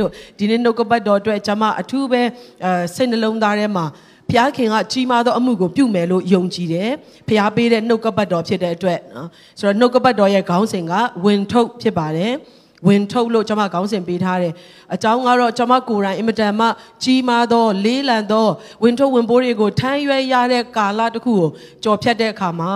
လို့ဒီနေ့နှုတ်ကပတ်တော်အတွက်ကျွန်မအထူးပဲအဲစိတ်နှလုံးသားထဲမှာဖျားခင်ကကြီးမားသောအမှုကိုပြုမယ်လို့ယုံကြည်တယ်ဖျားပေးတဲ့နှုတ်ကပတ်တော်ဖြစ်တဲ့အတွက်နော်ဆိုတော့နှုတ်ကပတ်တော်ရဲ့ခေါင်းစဉ်ကဝင်ထုတ်ဖြစ်ပါတယ်ဝင်ထုတ်လို့ကျွန်မခေါင်းစဉ်ပေးထားတယ်အကြောင်းကတော့ကျွန်မကိုယ်တိုင်အင်မတန်မှကြီးမားသောလေးလံသောဝင်ထုတ်ဝင်ပိုးတွေကိုထမ်းရွက်ရတဲ့ကာလတစ်ခုကိုကြော်ဖြတ်တဲ့အခါမှာ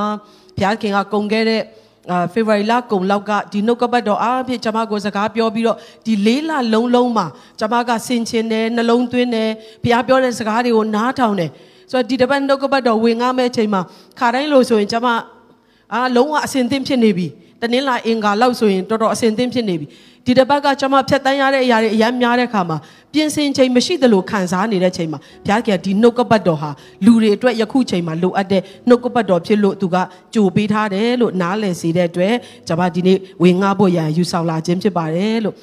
ဘုရားခင်ကကုံခဲ့တဲ့ အာဖေဖော်ဝါရီလကုံလောက်ကဒီနှုတ်ကပတ်တော်အားဖြင့်ကျွန်မကိုစကားပြောပြီးတော့ဒီလေးလလုံးလုံးမှာကျွန်မကဆင်ခြင်တယ်နှလုံးသွင်းတယ်ဘုရားပြောတဲ့စကားတွေကိုနားထောင်တယ်ဆိုတော့ဒီတပတ်နှုတ်ကပတ်တော်ဝင်ငါမဲ့ချိန်မှာခါတိုင်းလို့ဆိုရင်ကျွန်မအာလုံးဝအစင်သင့်ဖြစ်နေပြီတနင်္လာအင်္ဂါလောက်ဆိုရင်တော်တော်အစင်သင့်ဖြစ်နေပြီဒီတစ်ပတ်ကကျွန်မဖြတ်တန်းရတဲ့အရာတွေအများများတဲ့ခါမှာ ပြင်ဆင်ချိန်မရှိသလိုခံစားနေတဲ့ချိန်မှာဘုရားကဒီနှုတ်ကပတ်တော်ဟာလူတွေအတွက်ယခုချိန်မှာလိုအပ်တဲ့နှုတ်ကပတ်တော်ဖြစ်လို့သူကကြိုပေးထားတယ်လို့နားလည်စေတဲ့အတွက်ကျွန်မဒီနေ့ဝင်ငါဖို့ရန်ယူဆောင်လာခြင်းဖြစ်ပါတယ်လို့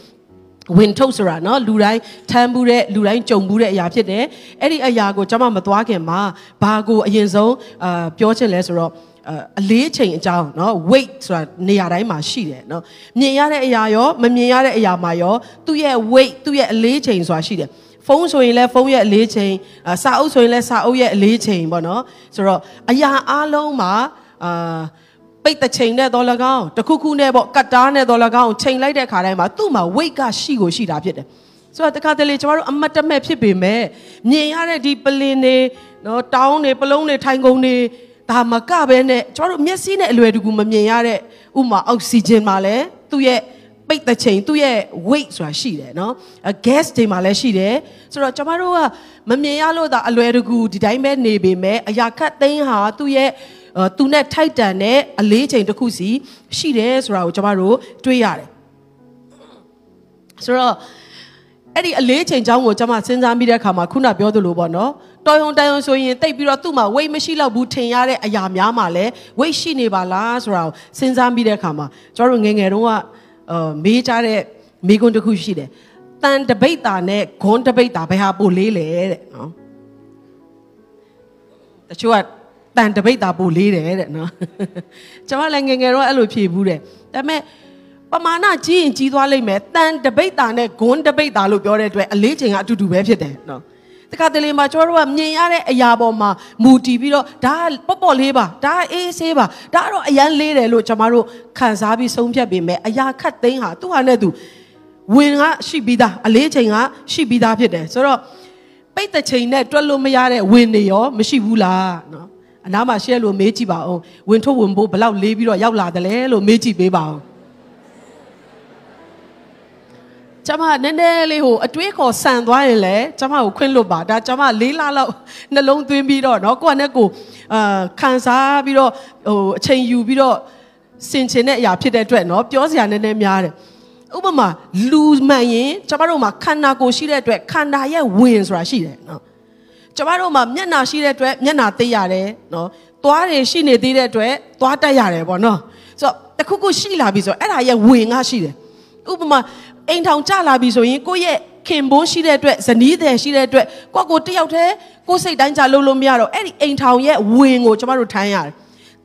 ဝင်ထုတ်ဆိုတာเนาะလူတိုင်းထမ်းဘူးတဲ့လူတိုင်းကြုံဘူးတဲ့အရာဖြစ်တယ်အဲ့ဒီအရာကိုကျွန်မမသွားခင်မှာဘာကိုအရင်ဆုံးအာပြောချင်လဲဆိုတော့ အလေးချိန်အကြောင်းเนาะ weight ဆိုတာနေရာတိုင်းမှာရှိတယ်เนาะမြင်ရတဲ့အရာရောမမြင်ရတဲ့အရာမှာရောသူ့ရဲ့ weight သူ့ရဲ့အလေးချိန်ဆိုတာရှိတယ်ဖုန်းဆိုရင်လည်းဖုန်းရဲ့အလေးချိန်စာအုပ်ဆိုရင်လည်းစာအုပ်ရဲ့အလေးချိန်ပေါ့နော်ဆိုတော့အရာအလုံးမှာအာပိတ်တဲ့ချိန်နဲ့တော့၎င်းတခုခုနဲ့ပေါ့ကတ်တားနဲ့တော့၎င်းချိန်လိုက်တဲ့ခါတိုင်းမှာသူ့မှာ weight ကရှိကိုရှိတာဖြစ်တယ်ဆိုတော့တခါတလေကျမတို့အမတ်တမဲ့ဖြစ်ပေမဲ့မြင်ရတဲ့ဒီပလင်တွေနော်တောင်းတွေပလုံးတွေထိုင်ကုန်တွေ ဒါမကပဲနဲ့ကျမတို့မျက်စိနဲ့အလွယ်တကူမမြင်ရတဲ့ဥမာအောက်ဆီဂျင်မှာလည်းသူ့ရဲ့ပိတ်တဲ့ချိန်သူ့ရဲ့ weight ဆိုတာရှိတယ်နော် gas တွေမှာလည်းရှိတယ်ဆိုတော့ကျမတို့ကမမြင်ရလို့ဒါအလွယ်တကူဒီတိုင်းပဲနေပေမဲ့အရာခတ်သိမ်းဟာသူ့ရဲ့သူနဲ့ထိုက်တန်တဲ့အလေးချိန်တစ်ခုစီရှိတယ်ဆိုတာကိုကျမတို့တွေးရတယ်ဆိုတော့အဲ့ဒီအလေးချိန်ချောင်းကိုကျွန်မစဉ်းစားမိတဲ့အခါမှာခုနပြောသလိုပေါ့နော် တော်ရုံတန်ရုံဆိုရင်တိတ်ပြီးတော့သူ့မှာ weight မရှိတော့ဘူးထင်ရတဲ့အရာများမှာလဲ weight ရှိနေပါလားဆိုတာကိုစဉ်းစားမိတဲ့အခါမှာကျွန်တော်တို့ငယ်ငယ်တုန်းကအာမေးကြတဲ့မိကွန်းတစ်ခုရှိတယ်တန်တပိတ်တာနဲ့ဂွန်းတပိတ်တာဘယ်ဟာပိုလေးလဲတဲ့နော်တချို့ကတန်တပိတ်တာပိုလေးတယ်တဲ့နော်ကျွန်မလည်းငယ်ငယ်တော့အဲ့လိုဖြေဘူးတဲ့ဒါပေမဲ့ပမာဏကြီးရင်ကြီးသွားလိမ့်မယ်တန်တပိတ်တာနဲ့ဂွန်းတပိတ်တာလို့ပြောတဲ့အတွက်အလေးချိန်ကအတူတူပဲဖြစ်တယ်နော် တခါတလေမှာကျွန်တော်တို့ကမြင်ရတဲ့အရာပေါ်မှာမူတည်ပြီးတော့ဒါပေါ့ပေါ့လေးပါဒါအေးဆေးပါဒါတော့အရန်လေးတယ်လို့ကျွန်တော်တို့ခံစားပြီးဆုံးဖြတ်ပေမဲ့အရာခတ်သိမ်းဟာသူ့ဟာနဲ့သူဝင်ကရှိပြီးသားအလေးချိန်ကရှိပြီးသားဖြစ်တယ်ဆိုတော့ပိတ်တဲ့ချိန်နဲ့တွက်လို့မရတဲ့ဝင်နေရောမရှိဘူးလားနော်အနားမှာရှဲလို့မေးကြည့်ပါဦးဝင်ထုတ်ဝင်ဖို့ဘလောက်လေးပြီးတော့ရောက်လာတယ်လဲလို့မေးကြည့်ပေးပါဦး ကျမနည်းနည်းလေးဟိုအတွေးခေါ်ဆန်သွားရင်လည်းကျမကိုခွင့်လွတ်ပါဒါကျမလေးလလောက်နှလုံးသွင်းပြီးတော့เนาะကိုကနဲ့ကိုအာခံစားပြီးတော့ဟိုအချိန်ယူပြီးတော့စင်ချင်တဲ့အရာဖြစ်တဲ့အတွက်เนาะပြောစရာနည်းနည်းများတယ်ဥပမာလူမှန်ရင်ကျမတို့မှာခန္ဓာကိုယ်ရှိတဲ့အတွက်ခန္ဓာရဲ့ဝင်ဆိုတာရှိတယ်เนาะကျမတို့မှာမျက်နာရှိတဲ့အတွက်မျက်နာသိရတယ်เนาะသွားတွေရှိနေသေးတဲ့အတွက်သွားတက်ရတယ်ပေါ့เนาะဆိုတော့တခုခုရှိလာပြီဆိုတော့အဲ့ဒါရဲ့ဝင်ကရှိတယ်ဥပမာ အိမ်ထောင်ကြလာပြီဆိုရင်ကိုယ့်ရဲ့ခင်ဘိုးရှိတဲ့အတွက်ဇနီးတဲ့ရှိတဲ့အတွက်ကိုယ့်ကိုတယောက်တည်းကိုယ်စိတ်တိုင်းကြလုံးလို့မရတော့အဲ့ဒီအိမ်ထောင်ရဲ့ဝင်ကိုကျမတို့ထမ်းရတယ်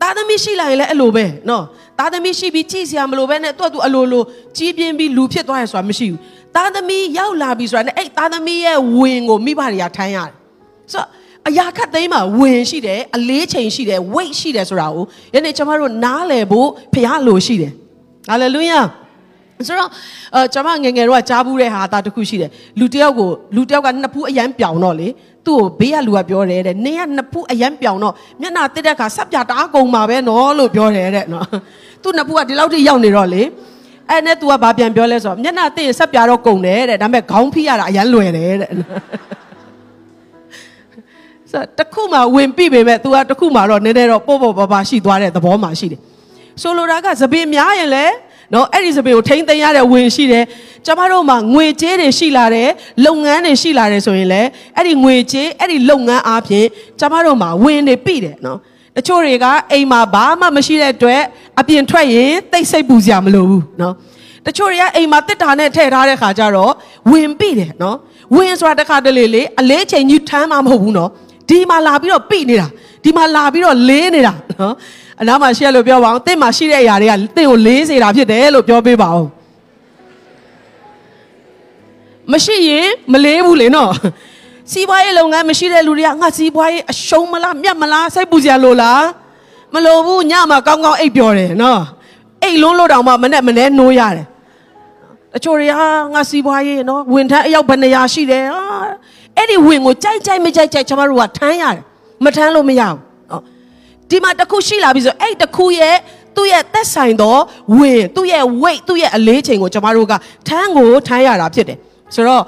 သားသမီးရှိလာရင်လည်းအဲ့လိုပဲနော်သားသမီးရှိပြီးကြည့်စရာမလိုပဲနဲ့သူ့သူအလိုလိုကြီးပြင်းပြီးလူဖြစ်သွားရဆိုတာမရှိဘူးသားသမီးရောက်လာပြီဆိုတာနဲ့အဲ့သားသမီးရဲ့ဝင်ကိုမိဘတွေကထမ်းရတယ်ဆိုတော့အရာခတ်သိမ်းမှာဝင်ရှိတယ်အလေးချိန်ရှိတယ် weight ရှိတယ်ဆိုတာကိုယနေ့ကျမတို့နားလည်ဖို့ဖရားလိုရှိတယ်ဟာလေလုယာ ဆိုတော့အဲကျွန်မငယ်ငယ်တော့ကြားဘူးတဲ့ဟာတာတခုရှိတယ်လူတယောက်ကိုလူတယောက်ကနှစ်ဖူးအရန်ပြောင်တော့လေသူ့ကိုဘေးကလူကပြောတယ်တဲ့နင်းကနှစ်ဖူးအရန်ပြောင်တော့မျက်နှာတက်တဲ့ခါဆက်ပြတားကုန်ပါပဲနော်လို့ပြောတယ်တဲ့နော်သူ့နှစ်ဖူးကဒီလောက်ထိရောက်နေတော့လေအဲ့နဲ့ तू ကဘာပြန်ပြောလဲဆိုတော့မျက်နှာတက်ရင်ဆက်ပြတော့ကုန်တယ်တဲ့ဒါပေမဲ့ခေါင်းဖိရတာအရန်လွယ်တယ်တဲ့ဆိုတခုမှဝင်ပြီပေမဲ့ तू ကတခုမှတော့နည်းနည်းတော့ပေါ့ပေါ့ပါပါရှိသွားတဲ့သဘောမှရှိတယ်ဆိုလိုတာကသပင်များရင်လည်း နော်အဲ့ဒီစပင်ကိုထိမ့်သိမ်းရတဲ့ဝင်ရှိတယ်ကျမတို့မှာငွေကြေးတွေရှိလာတယ်လုပ်ငန်းတွေရှိလာတယ်ဆိုရင်လည်းအဲ့ဒီငွေကြေးအဲ့ဒီလုပ်ငန်းအားဖြင့်ကျမတို့မှာဝင်တွေပြည့်တယ်နော်တချို့တွေကအိမ်မှာဘာမှမရှိတဲ့အတွက်အပြင်ထွက်ရင်တိတ်ဆိတ်ပူစရာမလိုဘူးနော်တချို့တွေကအိမ်မှာတစ်တာနဲ့ထည့်ထားတဲ့ခါကျတော့ဝင်ပြည့်တယ်နော်ဝင်ဆိုတာတစ်ခါတလေလေအလေးချိန်ကြီးထမ်းမှမဟုတ်ဘူးနော်ဒီမှာလာပြီးတော့ပြည့်နေတာဒီမှာလာပြီးတော့လေးနေတာနော် အနားမှာရှိရလို့ပြောပါအောင်တင့်မှာရှိတဲ့အရာတွေကတင့်ကိုလေးစေတာဖြစ်တယ်လို့ပြောပေးပါအောင်မရှိရင်မလေးဘူးလေနော်စီးပွားရေးလုပ်ငန်းမရှိတဲ့လူတွေကငါစီးပွားရေးအရှုံးမလားမြတ်မလားစိတ်ပူစရာလို့လားမလိုဘူးညမှာကောင်းကောင်းအိပ်ပျော်တယ်နော်အိတ်လုံးလို့တောင်မှမနဲ့မနဲ့နိုးရတယ်အချို့တွေကငါစီးပွားရေးနော်ဝင်ထမ်းအယောက်ဘယ်နှရာရှိတယ်ဟာအဲ့ဒီဝင်ကိုကြိုက်ကြိုက်မကြိုက်ကြိုက်ကျွန်တော်တို့ကထမ်းရတယ်မထမ်းလို့မရဘူးနော် ဒီမှာတစ်ခုရှိလာပြီဆိုအဲ့တစ်ခုရဲ့သူ့ရဲ့သက်ဆိုင်သောဝင်သူ့ရဲ့ weight သူ့ရဲ့အလေးချိန်ကိုကျွန်တော်တို့ကထမ်းကိုထမ်းရတာဖြစ်တယ်ဆိုတော့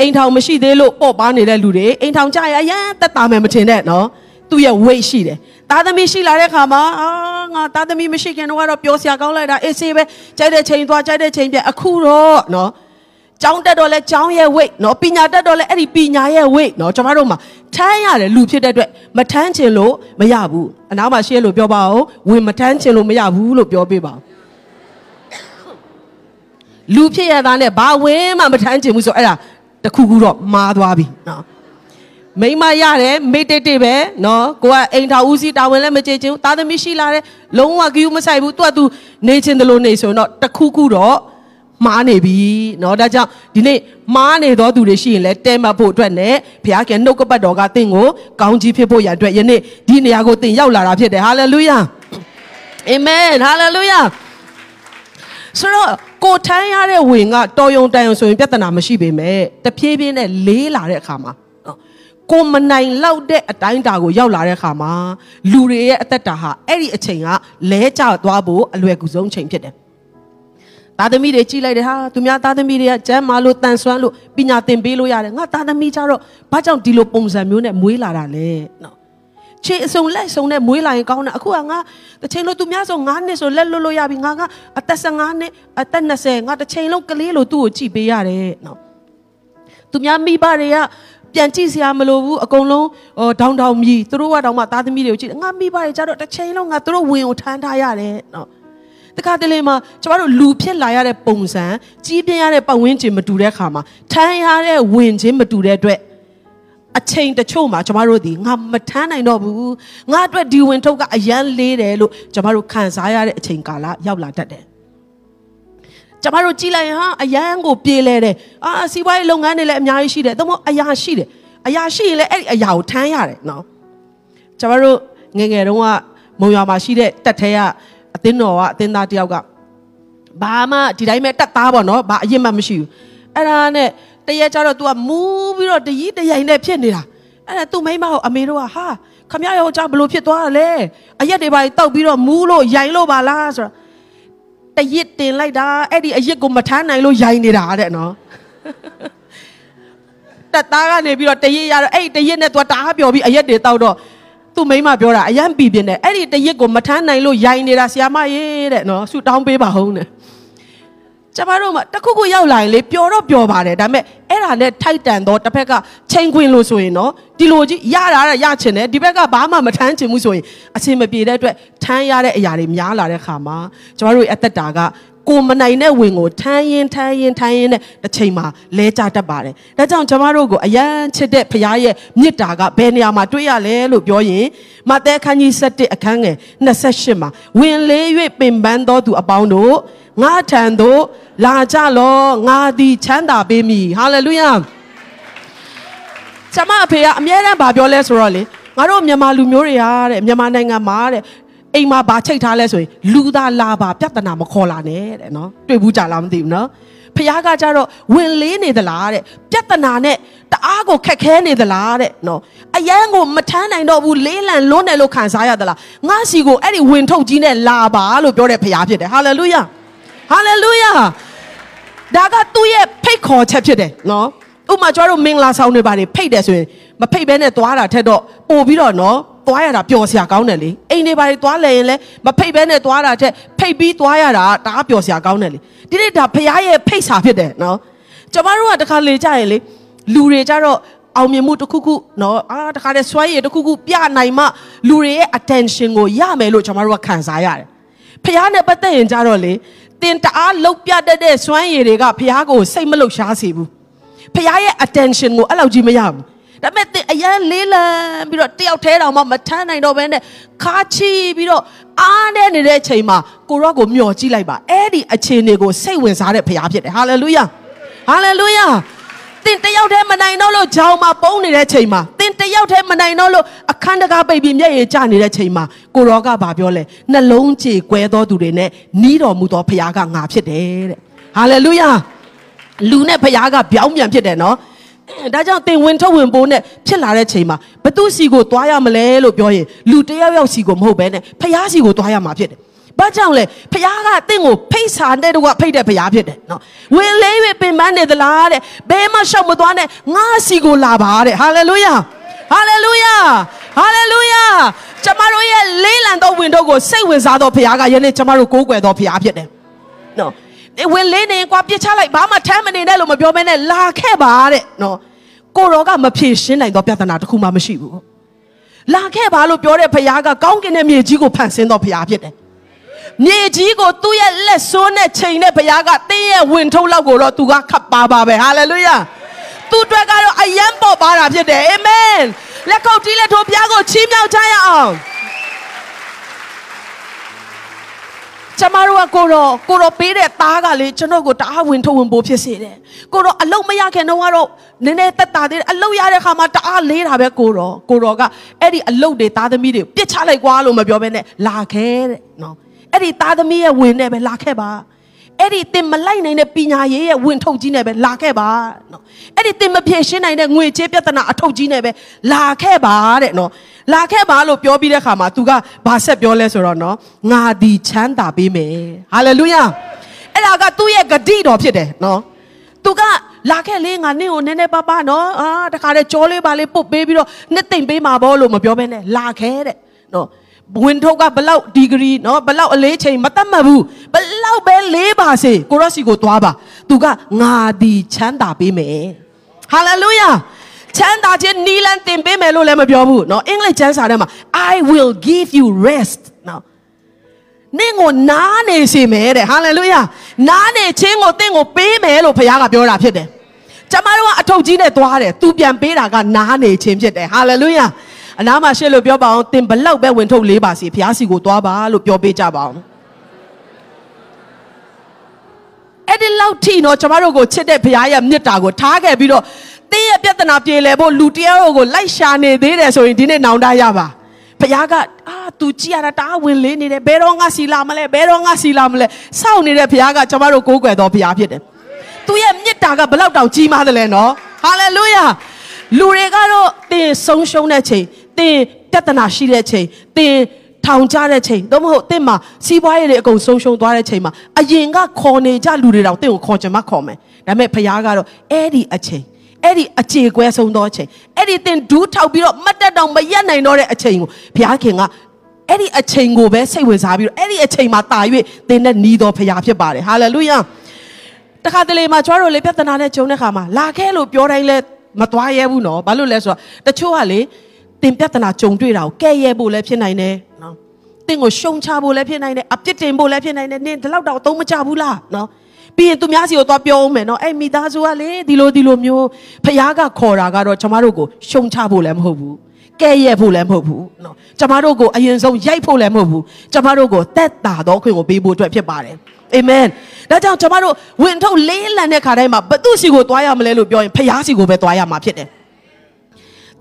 အိမ်ထောင်မရှိသေးလို့ပေါ့ပါနေတဲ့လူတွေအိမ်ထောင်ကြရရမ်းတက်တာမယ်မထင်နဲ့နော်သူ့ရဲ့ weight ရှိတယ်သားသမီးရှိလာတဲ့ခါမှာအာငါသားသမီးမရှိခင်တော့ကတော့ပျော်စရာကောင်းလိုက်တာအေးဆေးပဲကြိုက်တဲ့ချိန်သွားကြိုက်တဲ့ချိန်ပြအခုတော့နော် ကျောင်းတက်တော့လဲကျောင်းရဲ့ weight နော်ပညာတက်တော့လဲအဲ့ဒီပညာရဲ့ weight နော်ကျွန်တော်တို့မှာထမ်းရတယ်လူဖြစ်တဲ့အတွက်မထမ်းချင်လို့မရဘူးအနားမှာရှေ့လို့ပြောပါအောင်ဝင်မထမ်းချင်လို့မရဘူးလို့ပြောပေးပါလူဖြစ်ရတာနဲ့ဘာဝင်မှမထမ်းချင်ဘူးဆိုအဲ့ဒါတခုခုတော့မာသွားပြီနော်မိမရတယ်မိတ်တိတ်တိတ်ပဲနော်ကိုကအိမ်ထောင်ဦးစီးတာဝန်လည်းမကြည့်ချင်ဘူးသားသမီးရှိလာတယ်လုံးဝကယူမဆိုင်ဘူးသူကသူနေချင်တယ်လို့နေဆိုတော့တခုခုတော့ မားနေပြီเนาะဒါကြောင့်ဒီနေ့မားနေသောသူတွေရှိရင်လည်းတဲမှတ်ဖို့အတွက်နဲ့ဘုရားခင်နှုတ်ကပတ်တော်ကသင်ကိုကောင်းကြီးဖြစ်ဖို့ရန်အတွက်ယနေ့ဒီနေရာကိုသင်ရောက်လာတာဖြစ်တယ်ဟာလေလုယာအာမင်ဟာလေလုယာဆိုတော့ကိုထမ်းရတဲ့ဝင်ကတော်ယုံတန်ယုံဆိုရင်ပြဿနာမရှိပေမဲ့တဖြည်းဖြည်းနဲ့လေးလာတဲ့အခါမှာကိုမနိုင်လောက်တဲ့အတိုင်းတာကိုရောက်လာတဲ့အခါမှာလူတွေရဲ့အသက်တာဟာအဲ့ဒီအချိန်ကလဲကျသွားဖို့အလွယ်ကူဆုံးချိန်ဖြစ်တယ် သားသမီးတွေကြီးလိုက်တယ်ဟာသူများသားသမီးတွေကကျမ်းမာလို့တန်ဆွမ်းလို့ပညာသင်ပေးလို့ရတယ်ငါသားသမီးကြတော့ဘာကြောင့်ဒီလိုပုံစံမျိုးနဲ့မွေးလာတာလဲနော်ခြေအစုံလက်စုံနဲ့မွေးလာရင်ကောင်းတယ်အခုကငါတစ်ချိန်လုံးသူများဆို9နှစ်ဆိုလက်လွတ်လို့ရပြီငါကအသက်15နှစ်အသက်20ငါတစ်ချိန်လုံးကလေးလိုသူ့ကိုကြည့်ပေးရတယ်နော်သူများမိဘတွေကပြန်ကြည့်စရာမလိုဘူးအကုန်လုံးဟိုဒေါင်ဒေါင်မြည်သူတို့ကတောင်မှသားသမီးတွေကိုကြည့်ငါမိဘတွေကြတော့တစ်ချိန်လုံးငါသူတို့ဝင်ကိုထမ်းထားရတယ်နော် တခါတလေမှာကျမတို့လူဖြစ်လာရတဲ့ပုံစံကြီးပြင်းရတဲ့ပတ်ဝန်းကျင်မတူတဲ့ခါမှာထမ်းရတဲ့ဝင်ခြင်းမတူတဲ့အတွက်အချိန်တချို့မှာကျမတို့ဒီငါမထမ်းနိုင်တော့ဘူးငါအတွက်ဒီဝင်ထုတ်ကအရန်လေးတယ်လို့ကျမတို့ခံစားရတဲ့အချိန်ကာလရောက်လာတတ်တယ်ကျမတို့ကြည်လိုက်ရင်ဟာအရန်ကိုပြေးလဲတယ်အာစီးပွားရေးလုပ်ငန်းတွေလည်းအများကြီးရှိတယ်သို့မဟုတ်အရာရှိတယ်အရာရှိရင်လည်းအဲ့ဒီအရာကိုထမ်းရတယ်နော်ကျမတို့ငငယ်တုန်းကမုံရွာမှာရှိတဲ့တက်ထဲက အသင်းတော်ကအသင်းသားတယောက်ကဘာမှဒီတိုင်းပဲတက်သားပေါ့နော်ဘာအရင်မှမရှိဘူးအဲ့ဒါနဲ့တရက်ကျတော့ तू ကမူးပြီးတော့တကြီးတရိုင်နဲ့ဖြစ်နေတာအဲ့ဒါ तू မိမကိုအမေတို့ကဟာခမရယောက်ျားဘလို့ဖြစ်သွားလဲအရက်တွေပါတောက်ပြီးတော့မူးလို့ရိုင်လို့ပါလားဆိုတော့တရစ်တင်လိုက်တာအဲ့ဒီအရစ်ကိုမထမ်းနိုင်လို့ရိုင်နေတာတဲ့နော်တက်သားကနေပြီးတော့တရစ်ရတော့အဲ့ဒီတရစ်နဲ့ तू တအားပျော်ပြီးအရက်တွေတောက်တော့ သူ့မိမပြောတာအရန်ပြီပြင်းတယ်အဲ့ဒီတရစ်ကိုမထမ်းနိုင်လို့ရိုင်နေတာဆီယာမရေးတဲ့နော်ဆူတောင်းပေးပါဟုံးတဲ့ကျမတို့မှတခုခုရောက်လာရင်လေပျော်တော့ပျော်ပါတယ်ဒါပေမဲ့အဲ့ဒါနဲ့ထိုက်တန်တော့တစ်ဖက်ကချိန်ခွင်လို့ဆိုရင်နော်ဒီလိုကြီးရတာရချင်တယ်ဒီဘက်ကဘာမှမထမ်းချင်ဘူးဆိုရင်အဆင်မပြေတဲ့အတွက်ထမ်းရတဲ့အရာတွေများလာတဲ့ခါမှာကျမတို့ရဲ့အသက်တာက ကိုမနိုင်တဲ့ဝင်ကိုထမ်းရင်ထမ်းရင်ထမ်းရင်နဲ့တစ်ချိန်မှာလဲကြတတ်ပါတယ်။ဒါကြောင့်ကျမတို့ကိုအယံချစ်တဲ့ဖခင်ရဲ့မြစ်တာကဘယ်နေရာမှာတွေ့ရလဲလို့ပြောရင်မဿဲခန်းကြီး7အခန်းငယ်28မှာဝင်လေး၍ပင်ပန်းသောသူအပေါင်းတို့ငါထံသို့လာကြလောငါသည်ချမ်းသာပေးမည်ဟာလေလုယာကျမအဖေကအမြဲတမ်းဗာပြောလဲဆိုတော့လေငါတို့မြန်မာလူမျိုးတွေဟာတဲ့မြန်မာနိုင်ငံမှာတဲ့ အိမ်မှာဗာချိတ်ထားလဲဆိုရင်လူသားလာပါပြဿနာမခေါ်လာနဲ့တဲ့နော်တွေ့ဘူးကြလားမသိဘူးနော်ဖះကကြတော့ဝင်လေးနေသလားတဲ့ပြဿနာနဲ့တအားကိုခက်ခဲနေသလားတဲ့နော်အယမ်းကိုမထမ်းနိုင်တော့ဘူးလေးလံလွန်းတယ်လို့ခံစားရသလားငါစီကိုအဲ့ဒီဝင်ထုတ်ကြီးနဲ့လာပါလို့ပြောတဲ့ဖះဖြစ်တယ်ဟာလေလုယာဟာလေလုယာဒါကသူ့ရဲ့ဖိတ်ခေါ်ချက်ဖြစ်တယ်နော်ဥမာကျွန်တော်တို့မင်္ဂလာဆောင်တွေပါတယ်ဖိတ်တယ်ဆိုရင်မဖိတ်ဘဲနဲ့သွားတာထက်တော့ပို့ပြီးတော့နော် သွားရတာပျော်စရာကောင်းတယ်လေအိမ်တွေဘာတွေသွားလဲရင်လဲမဖိတ်ဘဲနဲ့သွားတာထက်ဖိတ်ပြီးသွားရတာတအားပျော်စရာကောင်းတယ်လေဒီနေ့ဒါဖရားရဲ့ဖိတ်စာဖြစ်တယ်နော်ကျမတို့ကတခါလေကြရင်လေလူတွေကြတော့အောင်မြင်မှုတစ်ခုခုနော်အာတခါတည်းစွမ်းရည်တစ်ခုခုပြနိုင်မှလူတွေရဲ့ attention ကိုရမယ်လို့ကျွန်တော်တို့ကခံစားရတယ်ဖះနဲ့ပတ်သက်ရင်ကြတော့လေတင်တအားလှုပ်ပြတတ်တဲ့စွမ်းရည်တွေကဖះကိုစိတ်မလှုပ်ရှားစေဘူးဖះရဲ့ attention ကိုအဲ့လောက်ကြီးမရဘူး ဒါပေမဲ့တင်အရန်လေးလံပြီးတော့တယောက်တည်းတောင်မှမထမ်းနိုင်တော့ဘဲနဲ့ခါချီပြီးတော့အားနဲ့နေတဲ့အချိန်မှာကိုရော့ကိုမျှော်ကြည့်လိုက်ပါအဲ့ဒီအခြေအနေကိုစိတ်ဝင်စားတဲ့ဖះဖြစ်တယ်ဟာလေလုယာဟာလေလုယာတင်တယောက်တည်းမနိုင်တော့လို့ဂျောင်မှာပုံနေတဲ့ချိန်မှာတင်တယောက်တည်းမနိုင်တော့လို့အခန်းတကားပိတ်ပြီးမျက်ရည်ကျနေတဲ့ချိန်မှာကိုရောကဘာပြောလဲနှလုံးကြေကွဲသောသူတွေနဲ့နီးတော်မူသောဖခင်ကငါဖြစ်တယ်တဲ့ဟာလေလုယာလူနဲ့ဖခင်ကပြောင်းပြန်ဖြစ်တယ်နော် ဒါကြောင့်သင်ဝင်ထုတ်ဝင်ပိုးနဲ့ဖြစ်လာတဲ့ချိန်မှာဘသူစီကိုသွားရမလဲလို့ပြောရင်လူတယောက်ယောက်စီကိုမဟုတ်ဘဲနဲ့ဖះစီကိုသွားရမှာဖြစ်တယ်။ဘာကြောင့်လဲဖះကတင့်ကိုဖိတ်စာတဲ့တော့ဖိတ်တဲ့ဖះဖြစ်တယ်နော်။ဝင်လေးပဲပင်ပန်းနေသလားတဲ့။ဘဲမှရှောက်မသွားနဲ့ငါစီကိုလာပါတဲ့။ဟာလေလုယာ။ဟာလေလုယာ။ဟာလေလုယာ။ကျမတို့ရဲ့လေးလံသောဝင်တော့ကိုစိတ်ဝင်စားသောဖះကယနေ့ကျမတို့ကိုးကွယ်သောဖះဖြစ်တယ်။နော်။ ဝင်လေးနေကွာပြစ်ချလိုက်ဘာမှထမ်းမနေနဲ့လို့မပြောဘဲနဲ့လာခဲ့ပါတဲ့နော်ကိုရောကမဖြေရှင်းနိုင်တော့ပြဿနာတစ်ခုမှမရှိဘူးလာခဲ့ပါလို့ပြောတဲ့ဖခင်ကကောင်းကင်တဲ့မြေကြီးကိုဖန်ဆင်းတော်ဖခင်ဖြစ်တယ်မြေကြီးကိုသူ့ရဲ့လက်စွန်းနဲ့ချိန်တဲ့ဘုရားကတင်းရဲ့ဝင်ထုတ်လောက်ကိုတော့သူကခတ်ပါပါပဲဟာလေလုယာသူ့အတွက်ကတော့အယံပေါ်ပါတာဖြစ်တယ်အာမင်လက်ခုပ်တီးလက်ထိုးဘုရားကိုချီးမြှောက်ကြရအောင် ကျမတို့ကကိုတော့ကိုတော့ပေးတဲ့သားကလေကျွန်တော်ကိုတအားဝင်ထုတ်ဝင်ပိုးဖြစ်စေတယ်ကိုတော့အလုတ်မရခင်တော့ကတော့နည်းနည်းတက်တာသေးတယ်အလုတ်ရတဲ့ခါမှာတအားလေးတာပဲကိုတော့ကိုတော့ကအဲ့ဒီအလုတ်တွေသားသမီးတွေပြစ်ချလိုက်ကွာလို့မပြောဘဲနဲ့လာခဲ့တဲ့နော်အဲ့ဒီသားသမီးရဲ့ဝင်နဲ့ပဲလာခဲ့ပါ အဲ့ဒီတင်မလိုက်နိုင်တဲ့ပညာရေးရဲ့ဝင်ထုတ်ကြီးနဲ့ပဲလာခဲ့ပါနော်အဲ့ဒီတင်မဖြေရှင်းနိုင်တဲ့ငွေကြေးပြဿနာအထုတ်ကြီးနဲ့ပဲလာခဲ့ပါတဲ့နော်လာခဲ့ပါလို့ပြောပြီးတဲ့ခါမှာ तू ကဘာဆက်ပြောလဲဆိုတော့နော်ငါဒီချမ်းသာပေးမယ်ဟာလေလုယာအဲ့ဒါကသူ့ရဲ့ဂတိတော်ဖြစ်တယ်နော် तू ကလာခဲ့လေငါနင့်ကိုနည်းနည်းပါးပါးနော်အာတခါတည်းကြောလေးပါလေးပုတ်ပေးပြီးတော့နှစ်သိမ့်ပေးမှာပေါ့လို့မပြောဘဲနဲ့လာခဲ့တဲ့နော် ဝင်ထုတ်ကဘလောက်ဒီဂရီနော်ဘလောက်အလေးချိန်မတတ်မှတ်ဘူးဘလောက်ပဲလေးပါစေကိုရော့စီကိုသွားပါသူကငါဒီချမ်းသာပေးမယ်ဟာလေလုယာချမ်းသာခြင်းနီလန်တင်ပေးမယ်လို့လည်းမပြောဘူးနော်အင်္ဂလိပ်ကျမ်းစာထဲမှာ I will give you rest နော်နင့်ကိုနားနေစေမယ်တဲ့ဟာလေလုယာနားနေခြင်းကိုတင့်ကိုပေးမယ်လို့ဘုရားကပြောတာဖြစ်တယ်ကျမတို့ကအထုပ်ကြီးနဲ့သွားတယ်သူပြန်ပေးတာကနားနေခြင်းဖြစ်တယ်ဟာလေလုယာ အနားမှာရှေ့လို့ပြောပါအောင်တင်ဘလောက်ပဲဝင်ထုတ်လေးပါစီဘုရားစီကိုသွားပါလို့ပြောပေးကြပါအောင်အဲ့ဒီလောက်ထိနော်ကျမတို့ကိုချစ်တဲ့ဘုရားရဲ့မြတ်တာကိုထားခဲ့ပြီးတော့တင်းရဲ့ပြဿနာပြေလည်ဖို့လူတယောက်ကိုလိုက်ရှာနေသေးတယ်ဆိုရင်ဒီနေ့နောင်တရပါဘုရားကအာ तू ကြည်ရတာတအားဝင်လေးနေတယ်ဘယ်တော့ငါစီလာမလဲဘယ်တော့ငါစီလာမလဲစောင့်နေတဲ့ဘုရားကကျမတို့ကိုးကွယ်တော်ဘုရားဖြစ်တယ်သူရဲ့မြတ်တာကဘလောက်တောင်ကြီးမားတယ်လဲနော်ဟာလေလုယာလူတွေကတော့တင်ဆုံးရှုံးတဲ့ချိန် တင်ပြဿနာရှိတဲ့ချိန်တင်ထောင်ကြတဲ့ချိန်သို့မဟုတ်တင့်မှာစီးပွားရေးတွေအကုန်ဆုံးရှုံးသွားတဲ့ချိန်မှာအရင်ကခေါ်နေကြလူတွေတောင်တင့်ကိုခေါ်ချင်မှခေါ်မယ်ဒါပေမဲ့ဖခင်ကတော့အဲ့ဒီအချိန်အဲ့ဒီအခြေကွဲဆုံးသောအချိန်အဲ့ဒီတင်ဒူးထောက်ပြီးတော့မတ်တက်တောင်မရက်နိုင်တော့တဲ့အချိန်ကိုဘုရားခင်ကအဲ့ဒီအချိန်ကိုပဲစိတ်ဝင်စားပြီးတော့အဲ့ဒီအချိန်မှာတာ၍သင်နဲ့နီးတော်ဖခင်ဖြစ်ပါတယ်ဟာလေလုယာတခါတလေမှာကျွားတို့လေပြဿနာနဲ့ဂျုံတဲ့ခါမှာလာခဲ့လို့ပြောတိုင်းလဲမသွားရဲဘူးနော်ဘာလို့လဲဆိုတော့တချို့ကလေ တင်ပြဿနာကြုံတွေ့တာကိုကဲရဲဖို့လည်းဖြစ်နိုင်တယ်နော်တင်ကိုရှုံချဖို့လည်းဖြစ်နိုင်တယ်အပြစ်တင်ဖို့လည်းဖြစ်နိုင်တယ်နင်ဒီလောက်တော့အသုံးမချဘူးလားနော်ပြီးရင်သူများစီကိုသွားပြောအောင်မယ်နော်အဲ့မိသားစုကလေဒီလိုဒီလိုမျိုးဖះကခေါ်တာကတော့ကျမတို့ကိုရှုံချဖို့လည်းမဟုတ်ဘူးကဲရဲဖို့လည်းမဟုတ်ဘူးနော်ကျမတို့ကိုအရင်ဆုံးရိုက်ဖို့လည်းမဟုတ်ဘူးကျမတို့ကိုတက်တာတော့ခွင့်ကိုပေးဖို့အတွက်ဖြစ်ပါတယ်အာမင်ဒါကြောင့်ကျမတို့ဝင်ထုတ်လေးလံတဲ့ခါတိုင်းမှာဘသူစီကိုသွားရမလဲလို့ပြောရင်ဖះစီကိုပဲသွားရမှာဖြစ်တယ်တ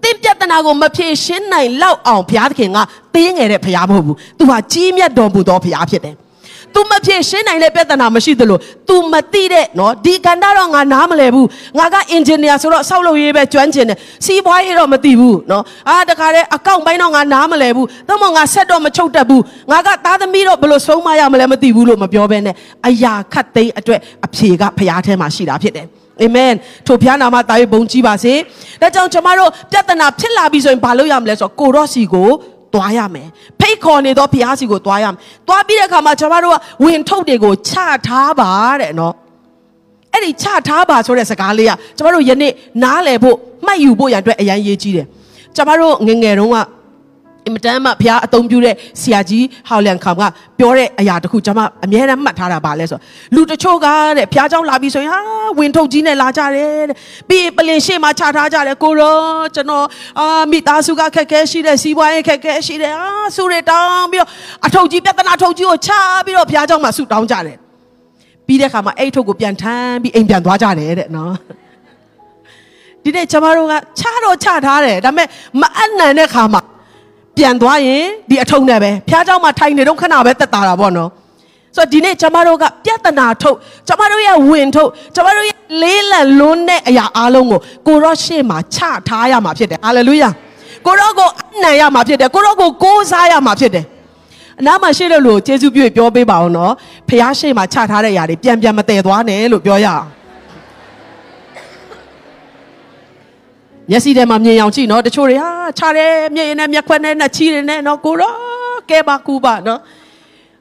င့်ပြဿနာကိုမဖြေရှင်းနိုင်လောက်အောင်ဘုရားသခင်ကတင်းငယ်တဲ့ဘုရားမဟုတ်ဘူး။ तू ဟာကြီးမြတ်တော်မူသောဘုရားဖြစ်တယ်။ तू မဖြေရှင်းနိုင်တဲ့ပြဿနာမရှိသလို तू မသိတဲ့နော်ဒီကန္တာတော့ငါနားမလဲဘူး။ငါကအင်ဂျင်နီယာဆိုတော့ဆောက်လုပ်ရေးပဲကျွမ်းကျင်တယ်။စီးပွားရေးတော့မသိဘူးနော်။အာတခါတည်းအကောင့်ပိုင်းတော့ငါနားမလဲဘူး။သို့မဟုတ်ငါဆက်တော့မချုပ်တတ်ဘူး။ငါကသားသမီးတော့ဘယ်လိုဆုံးမရမလဲမသိဘူးလို့မပြောဘဲနဲ့အရာခတ်သိမ်းအတွက်အဖြေကဘုရားထဲမှာရှိတာဖြစ်တယ်။ အာမင်ထိုဖျားနာမတာ၍ဘုံကြီးပါစေဒါကြောင့်ကျွန်တော်တို့ပြဿနာဖြစ်လာပြီဆိုရင်ဘာလုပ်ရမလဲဆိုတော့ကိုရော့စီကိုသွားရမယ်ဖိတ်ခေါ်နေတော့ဘုရားစီကိုသွားရမယ်သွားပြီးတဲ့အခါမှာကျွန်တော်တို့ကဝင်ထုတ်တွေကိုချထားပါတဲ့နော်အဲ့ဒီချထားပါဆိုတဲ့စကားလေးကကျွန်တော်တို့ယနေ့နားလည်ဖို့မှတ်ယူဖို့ရန်အတွက်အရန်ရေးကြီးတယ်ကျွန်တော်တို့ငငယ်တုန်းက အင်မတန်မှဘုရားအသုံးပြုတဲ့ဆရာကြီးဟောက်လန်ခေါင်ကပြောတဲ့အရာတခုကျွန်မအမြဲတမ်းမှတ်ထားတာပါလဲဆိုလူတချို့ကတဲ့ဘုရားเจ้าလာပြီဆိုရင်ဟာဝင်ထုတ်ကြီးနဲ့လာကြတယ်တဲ့ပြီးပလင်ရှေ့မှာခြာထားကြတယ်ကိုရောကျွန်တော်အာမိသားစုကခက်ခဲရှိတယ်စီးပွားရေးခက်ခဲရှိတယ်အာဆူရတောင်းပြီးတော့အထုတ်ကြီးပြဿနာထုတ်ကြီးကိုချပြီးတော့ဘုရားเจ้าမှာဆူတောင်းကြတယ်ပြီးတဲ့ခါမှာအဲ့ထုတ်ကိုပြန်ထမ်းပြီးအိမ်ပြန်သွားကြတယ်တဲ့နော် ဒီနေ့ကျမတို့ကချတော့ချထားတယ်ဒါပေမဲ့မအနံတဲ့ခါမှာ ပြန်သွားရင်ဒီအထုံနဲ့ပဲဖះเจ้าမှာထိုင်နေတော့ခဏပဲတက်တာတာပေါ့နော်ဆိုတော့ဒီနေ့ကျမတို့ကပြဿနာထုတ်ကျမတို့ရဲ့ဝင်ထုတ်ကျမတို့ရဲ့လေးလံလွန်းတဲ့အရာအလုံးကိုကိုရောရှေ့မှာချထားရမှာဖြစ်တယ်ဟာလေလုယာကိုရောကိုအနံ့ရမှာဖြစ်တယ်ကိုရောကိုကိုးစားရမှာဖြစ်တယ်အနားမှာရှိတဲ့လူကိုကျေးဇူးပြုပြောပေးပါအောင်နော်ဖះရှေ့မှာချထားတဲ့အရာတွေပြန်ပြန်မတည်သွားနဲ့လို့ပြောရအောင် မျက်စိထဲမှာမြင်အောင်ကြည့်နော်တချို့တွေဟာခြားတယ်မျက်ရည်နဲ့မျက်ခွက်နဲ့နှချီးတယ်နဲ့နော်ကိုရောကဲပါကူပါနော်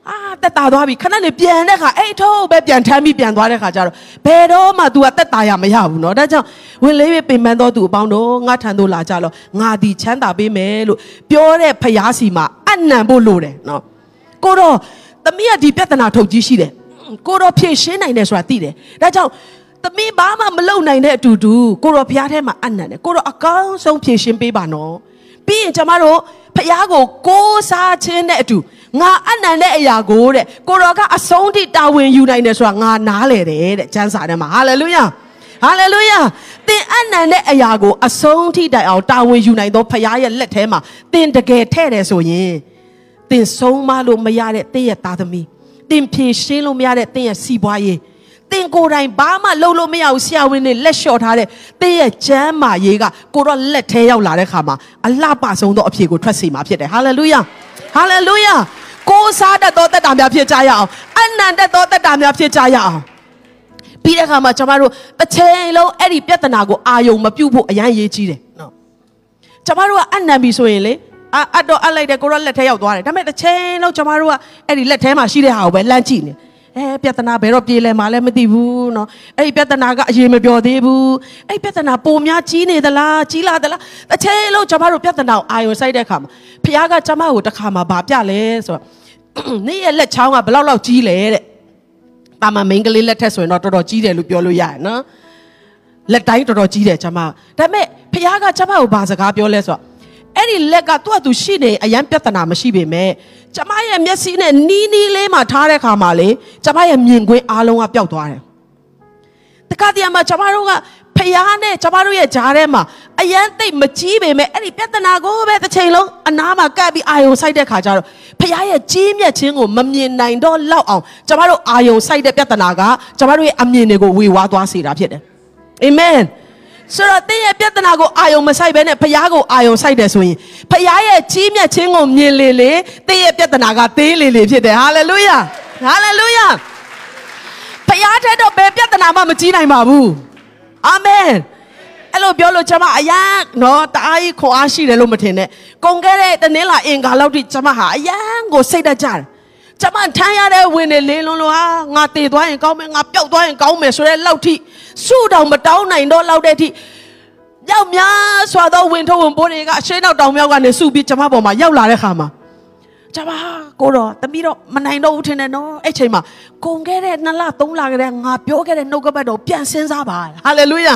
အာတက်တာသွားပြီခဏလေးပြန်တဲ့ခါအဲ့ထိုးပဲပြန်ထမ်းပြီးပြန်သွားတဲ့ခါကျတော့ဘယ်တော့မှ तू ကတက်တာရမရဘူးနော်ဒါကြောင့်ဝင်လေးပဲပင်ပန်းတော့သူအပေါင်းတို့ငါထံသို့လာကြလို့ငါဒီချမ်းသာပေးမယ်လို့ပြောတဲ့ဖျားစီမှာအနံဖို့လိုတယ်နော်ကိုတော့သမီးကဒီပြဿနာထုတ်ကြီးရှိတယ်ကိုတော့ဖြည့်ရှင်းနိုင်တယ်ဆိုတာသိတယ်ဒါကြောင့် သမီးဘာမှမလုပ်နိုင်တဲ့အတူတူကိုတော့ဖျားထဲမှာအနံ့တယ်ကိုတော့အကောင်းဆုံးဖြည့်ရှင်းပေးပါနော်ပြီးရင်ကျမတို့ဖျားကိုကိုးစားခြင်းတဲ့အတူငါအနံ့တဲ့အရာကိုတဲ့ကိုတော်ကအဆုံးထိတာဝန်ယူနိုင်တယ်ဆိုတာငါနားလေတယ်တဲ့ကျမ်းစာထဲမှာဟာလေလုယာဟာလေလုယာသင်အနံ့တဲ့အရာကိုအဆုံးထိတိုင်အောင်တာဝန်ယူနိုင်သောဖခင်ရဲ့လက်ထဲမှာသင်တကယ်ထဲ့တယ်ဆိုရင်သင်ဆုံးမလို့မရတဲ့သင်ရဲ့သားသမီးသင်ဖြေရှင်းလို့မရတဲ့သင်ရဲ့စီးပွားရေးသ င်ကိုယ်တိုင်ဘာမှလုပ်လို့မရဘူးဆရာဝန်တွေလက်လျှော့ထားတဲ့သင်ရဲ့ကျမ်းမာရေးကကိုတော့လက်ထဲရောက်လာတဲ့ခါမှာအလှပဆုံးသောအဖြေကိုထွက်စေမှာဖြစ်တယ်ဟာလေလုယာဟာလေလုယာကိုးစားတတ်သောတက်တာများဖြစ်ကြရအောင်အနန္တသောတက်တာများဖြစ်ကြရအောင်ပြီးတဲ့အခါမှာကျွန်တော်တို့တစ်ချိန်လုံးအဲ့ဒီပြဿနာကိုအာယုံမပြုတ်ဖို့အရန်ရေးကြီးတယ်နော်ကျွန်တော်တို့ကအနံပြီဆိုရင်လေအအတော့အလိုက်တဲ့ကိုရောလက်ထဲရောက်သွားတယ်ဒါပေမဲ့တစ်ချိန်လုံးကျွန်တော်တို့ကအဲ့ဒီလက်ထဲမှာရှိတဲ့ဟာကိုပဲလှမ်းကြည့်နေ အဲပြဿနာဘယ်တော့ပြေလဲမှလည်းမသိဘူးเนาะအဲ့ဒီပြဿနာကအရေးမပြောသေးဘူးအဲ့ဒီပြဿနာပုံများကြီးနေသလားကြီးလာသလားတစ်ချိန်လုံးကျွန်တော်တို့ပြဿနာကိုအာယုံစိုက်တဲ့အခါမှာဖခင်ကကျွန်မကိုတစ်ခါမှဗာပြလဲဆိုတော့နေ့ရဲ့လက်ချောင်းကဘယ်လောက်လောက်ကြီးလဲတဲ့တာမမိန်ကလေးလက်ထက်ဆိုရင်တော့တော်တော်ကြီးတယ်လို့ပြောလို့ရတယ်နော်လက်တိုင်းတော်တော်ကြီးတယ်ကျွန်မဒါပေမဲ့ဖခင်ကကျွန်မကိုဘာစကားပြောလဲဆိုတော့ အဲ့ဒီလက်ကသူ့အတူရှိနေအရန်ပြဿနာမရှိပေမဲ့ကျမရဲ့မျက်စိနဲ့နီးနီးလေးမှထားတဲ့ခါမှာလေကျမရဲ့မြင်ကွင်းအားလုံးကပျောက်သွားတယ်တခါတည်းမှာကျမတို့ကဖျားနဲ့ကျမတို့ရဲ့ဂျားထဲမှာအရန်သိပ်မကြီးပေမဲ့အဲ့ဒီပြဿနာကိုပဲတစ်ချိန်လုံးအနားမှာကပ်ပြီးအာယုံဆိုင်တဲ့ခါကျတော့ဖျားရဲ့ကြီးမြတ်ခြင်းကိုမမြင်နိုင်တော့လောက်အောင်ကျမတို့အာယုံဆိုင်တဲ့ပြဿနာကကျမတို့ရဲ့အမြင်တွေကိုဝေဝါးသွားစေတာဖြစ်တယ်အာမင် ဆိုတော့တင်းရဲ့ပြဿနာကိုအာယုံမဆိုင်ဘဲနဲ့ဖခင်ကိုအာယုံဆိုင်တယ်ဆိုရင်ဖခင်ရဲ့ကြီးမြတ်ခြင်းကိုမြင်လေလေတင်းရဲ့ပြဿနာကသေးလေလေဖြစ်တယ်ဟာလေလုယာဟာလေလုယာဖခင်တဲ့တော့ဘယ်ပြဿနာမှမကြီးနိုင်ပါဘူးအာမင်အဲ့လိုပြောလို့ကျွန်မအယံနော်တအားကြီးခွန်အားရှိတယ်လို့မထင်နဲ့ကုန်ခဲ့တဲ့တနင်္လာအင်္ဂါလောက်ထိကျွန်မဟာအယံကိုစိတ်တကြတယ် ကျွန်မထမ်းရတဲ့ဝင်နေလေးလုံးလုံးဟာငါတည်သွားရင်ကောင်းမယ်ငါပျောက်သွားရင်ကောင်းမယ်ဆိုတဲ့လောက်ထိစုတောင်မတောင်းနိုင်တော့လောက်တဲ့အထိရောက်များစွာသောဝင်ထုတ်ဝင်ပိုးတွေကအရှင်းနောက်တောင်မြောက်ကနေစုပြီးကျွန်မပေါ်မှာရောက်လာတဲ့ခါမှာကျွန်မကိုတော့တမီတော့မနိုင်တော့ဘူးထင်တယ်နော်အဲ့ချိန်မှာကုန်ခဲ့တဲ့2လ3လကတည်းကငါပြောခဲ့တဲ့နှုတ်ကပတ်တော်ပြန်စင်းစားပါဟာလေလုယာ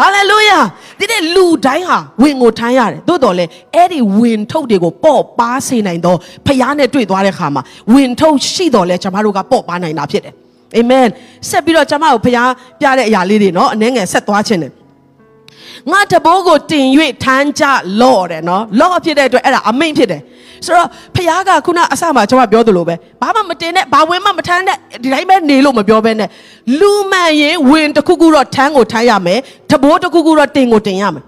ဟာလေလုယာဒီတဲ့လူတိုင်းဟာဝင်ကိုထမ်းရတယ်သို့တော်လေအဲ့ဒီဝင်ထုတ်တွေကိုပေါ့ပါစေနိုင်တော့ဖျားနဲ့တွေ့သွားတဲ့ခါမှာဝင်ထုတ်ရှိတော်လဲကျွန်မတို့ကပေါ့ပါနိုင်တာဖြစ်တယ်အာမင်ဆက်ပြီးတော့ကျွန်မကိုဖျားပြတဲ့အရာလေးတွေနော်အနှဲငယ်ဆက်သွားခြင်းတယ် ငါတဘိုးကိုတင်၍ထမ်းကြလော့တယ်နော်လော့ဖြစ်တဲ့အတွက်အဲ့ဒါအမိန့်ဖြစ်တယ်ဆိုတော့ဖခင်ကခုနအစမှာကျွန်မပြောသလိုပဲဘာမှမတင်နဲ့ဘာဝင်မှမထမ်းနဲ့ဒီတိုင်းပဲနေလို့မပြောဘဲနဲ့လူမှန်ရင်ဝင်တစ်ခုခုတော့ထမ်းကိုထမ်းရမယ်တဘိုးတစ်ခုခုတော့တင်ကိုတင်ရမယ်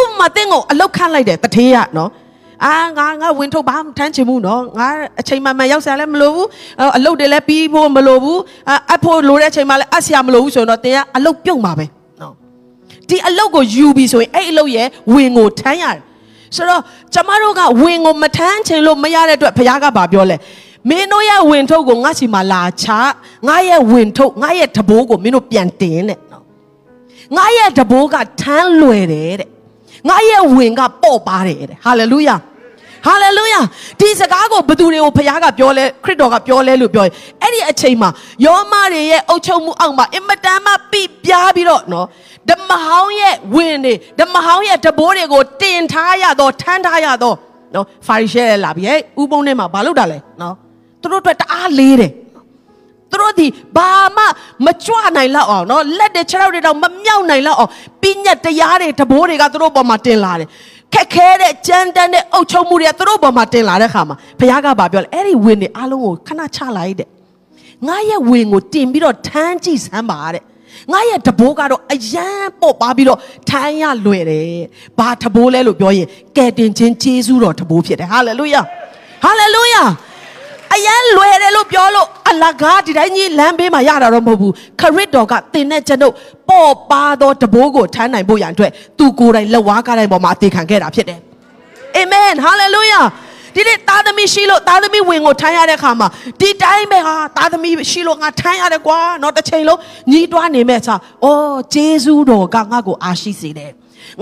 ဥပမာတင်ကိုအလောက်ခန့်လိုက်တယ်တထေးရနော်အာငါငါဝင်ထုတ်ဘာမှထမ်းချင်ဘူးနော်ငါအချိန်မှန်မှန်ရောက်စရာလည်းမလိုဘူးအလုပ်တွေလည်းပြီးဖို့မလိုဘူးအပ်ဖို့လိုတဲ့အချိန်မှလည်းအပ်စရာမလိုဘူးဆိုတော့တင်ကအလုပ်ပြုတ်မှာပဲနော် ဒီအလုပ်ကိုယူပြီးဆိုရင်အဲ့အလုပ်ရဲ့ဝင်ကိုထမ်းရတယ်ဆိုတော့ကျမတို့ကဝင်ကိုမထမ်းချင်လို့မရတဲ့အတွက်ဘုရားကဗာပြောလဲမင်းတို့ရဲ့ဝင်ထုတ်ကိုငါစီမှာလာချငါရဲ့ဝင်ထုတ်ငါရဲ့တဘိုးကိုမင်းတို့ပြန်တင်တဲ့နော်ငါရဲ့တဘိုးကထမ်းလွယ်တယ်တဲ့ငါရဲ့ဝင်ကပေါ့ပါတယ်တဲ့ဟာလေလုယာ ဟာလေလုယာဒီစကားကိုဘသူတွေကိုဖခင်ကပြောလဲခရစ်တော်ကပြောလဲလို့ပြောရင်အဲ့ဒီအချိန်မှာယောမတွေရဲ့အုပ်ချုပ်မှုအောက်မှာအင်မတန်မှပြပြားပြီးတော့နော်ဓမ္မဟောင်းရဲ့ဝင်တွေဓမ္မဟောင်းရဲ့တဘိုးတွေကိုတင်ထားရတော့ထမ်းထားရတော့နော်ဖာရိရှဲလာပြီဟဲ့ဥပုံထဲမှာဘာလုပ်တာလဲနော်သူတို့အတွက်တအားလေးတယ်သူသူတို့ဒီဘာမှမကြွနိုင်လောက်အောင်နော်လက်တွေခြေထောက်တွေတော့မမြောက်နိုင်လောက်အောင်ပြညတ်တရားတွေတဘိုးတွေကသူတို့ပေါ်မှာတင်လာတယ် ခက်ခဲတဲ့ကြမ်းတမ်းတဲ့အုပ်ချုပ်မှုတွေကသူတို့ပေါ်မှာတင်လာတဲ့ခါမှာဘုရားကပြောလဲအဲ့ဒီဝင်တွေအားလုံးကိုခဏချလိုက်တဲ့ငါရဲ့ဝင်ကိုတင်ပြီးတော့ထမ်းကြည့်စမ်းပါတဲ့ငါရဲ့တဘိုးကတော့အယံပေါ့ပါပြီးတော့ထိုင်းရလွယ်တယ်။ဘာတဘိုးလဲလို့ပြောရင်ကဲတင်ချင်းဂျေဇုတော်တဘိုးဖြစ်တယ်။ဟာလေလုယာ။ဟာလေလုယာ။ အယံလွယ်တယ်လို့ပြောလို့အလကားဒီတိုင်းကြီးလမ်းဘေးမှာရတာတော့မဟုတ်ဘူးခရစ်တော်ကတင်တဲ့ကျွန်ုပ်ပေါ့ပါသောတဘိုးကိုထမ်းနိုင်ဖို့ရန်အတွက်သူကိုယ်တိုင်လက်ဝါးကားတိုင်းပေါ်မှာအသေးခံခဲ့တာဖြစ်တယ်အာမင်ဟာလေလုယာဒီနေ့သားသမီးရှိလို့သားသမီးဝင်ကိုထမ်းရတဲ့ခါမှာဒီတိုင်းပဲဟာသားသမီးရှိလို့ငါထမ်းရတယ်ကွာเนาะတစ်ချိန်လုံးညီးတွားနေမဲ့ချာအော်ဂျေဇူးတော်ကငါ့ကိုအားရှိစေတယ်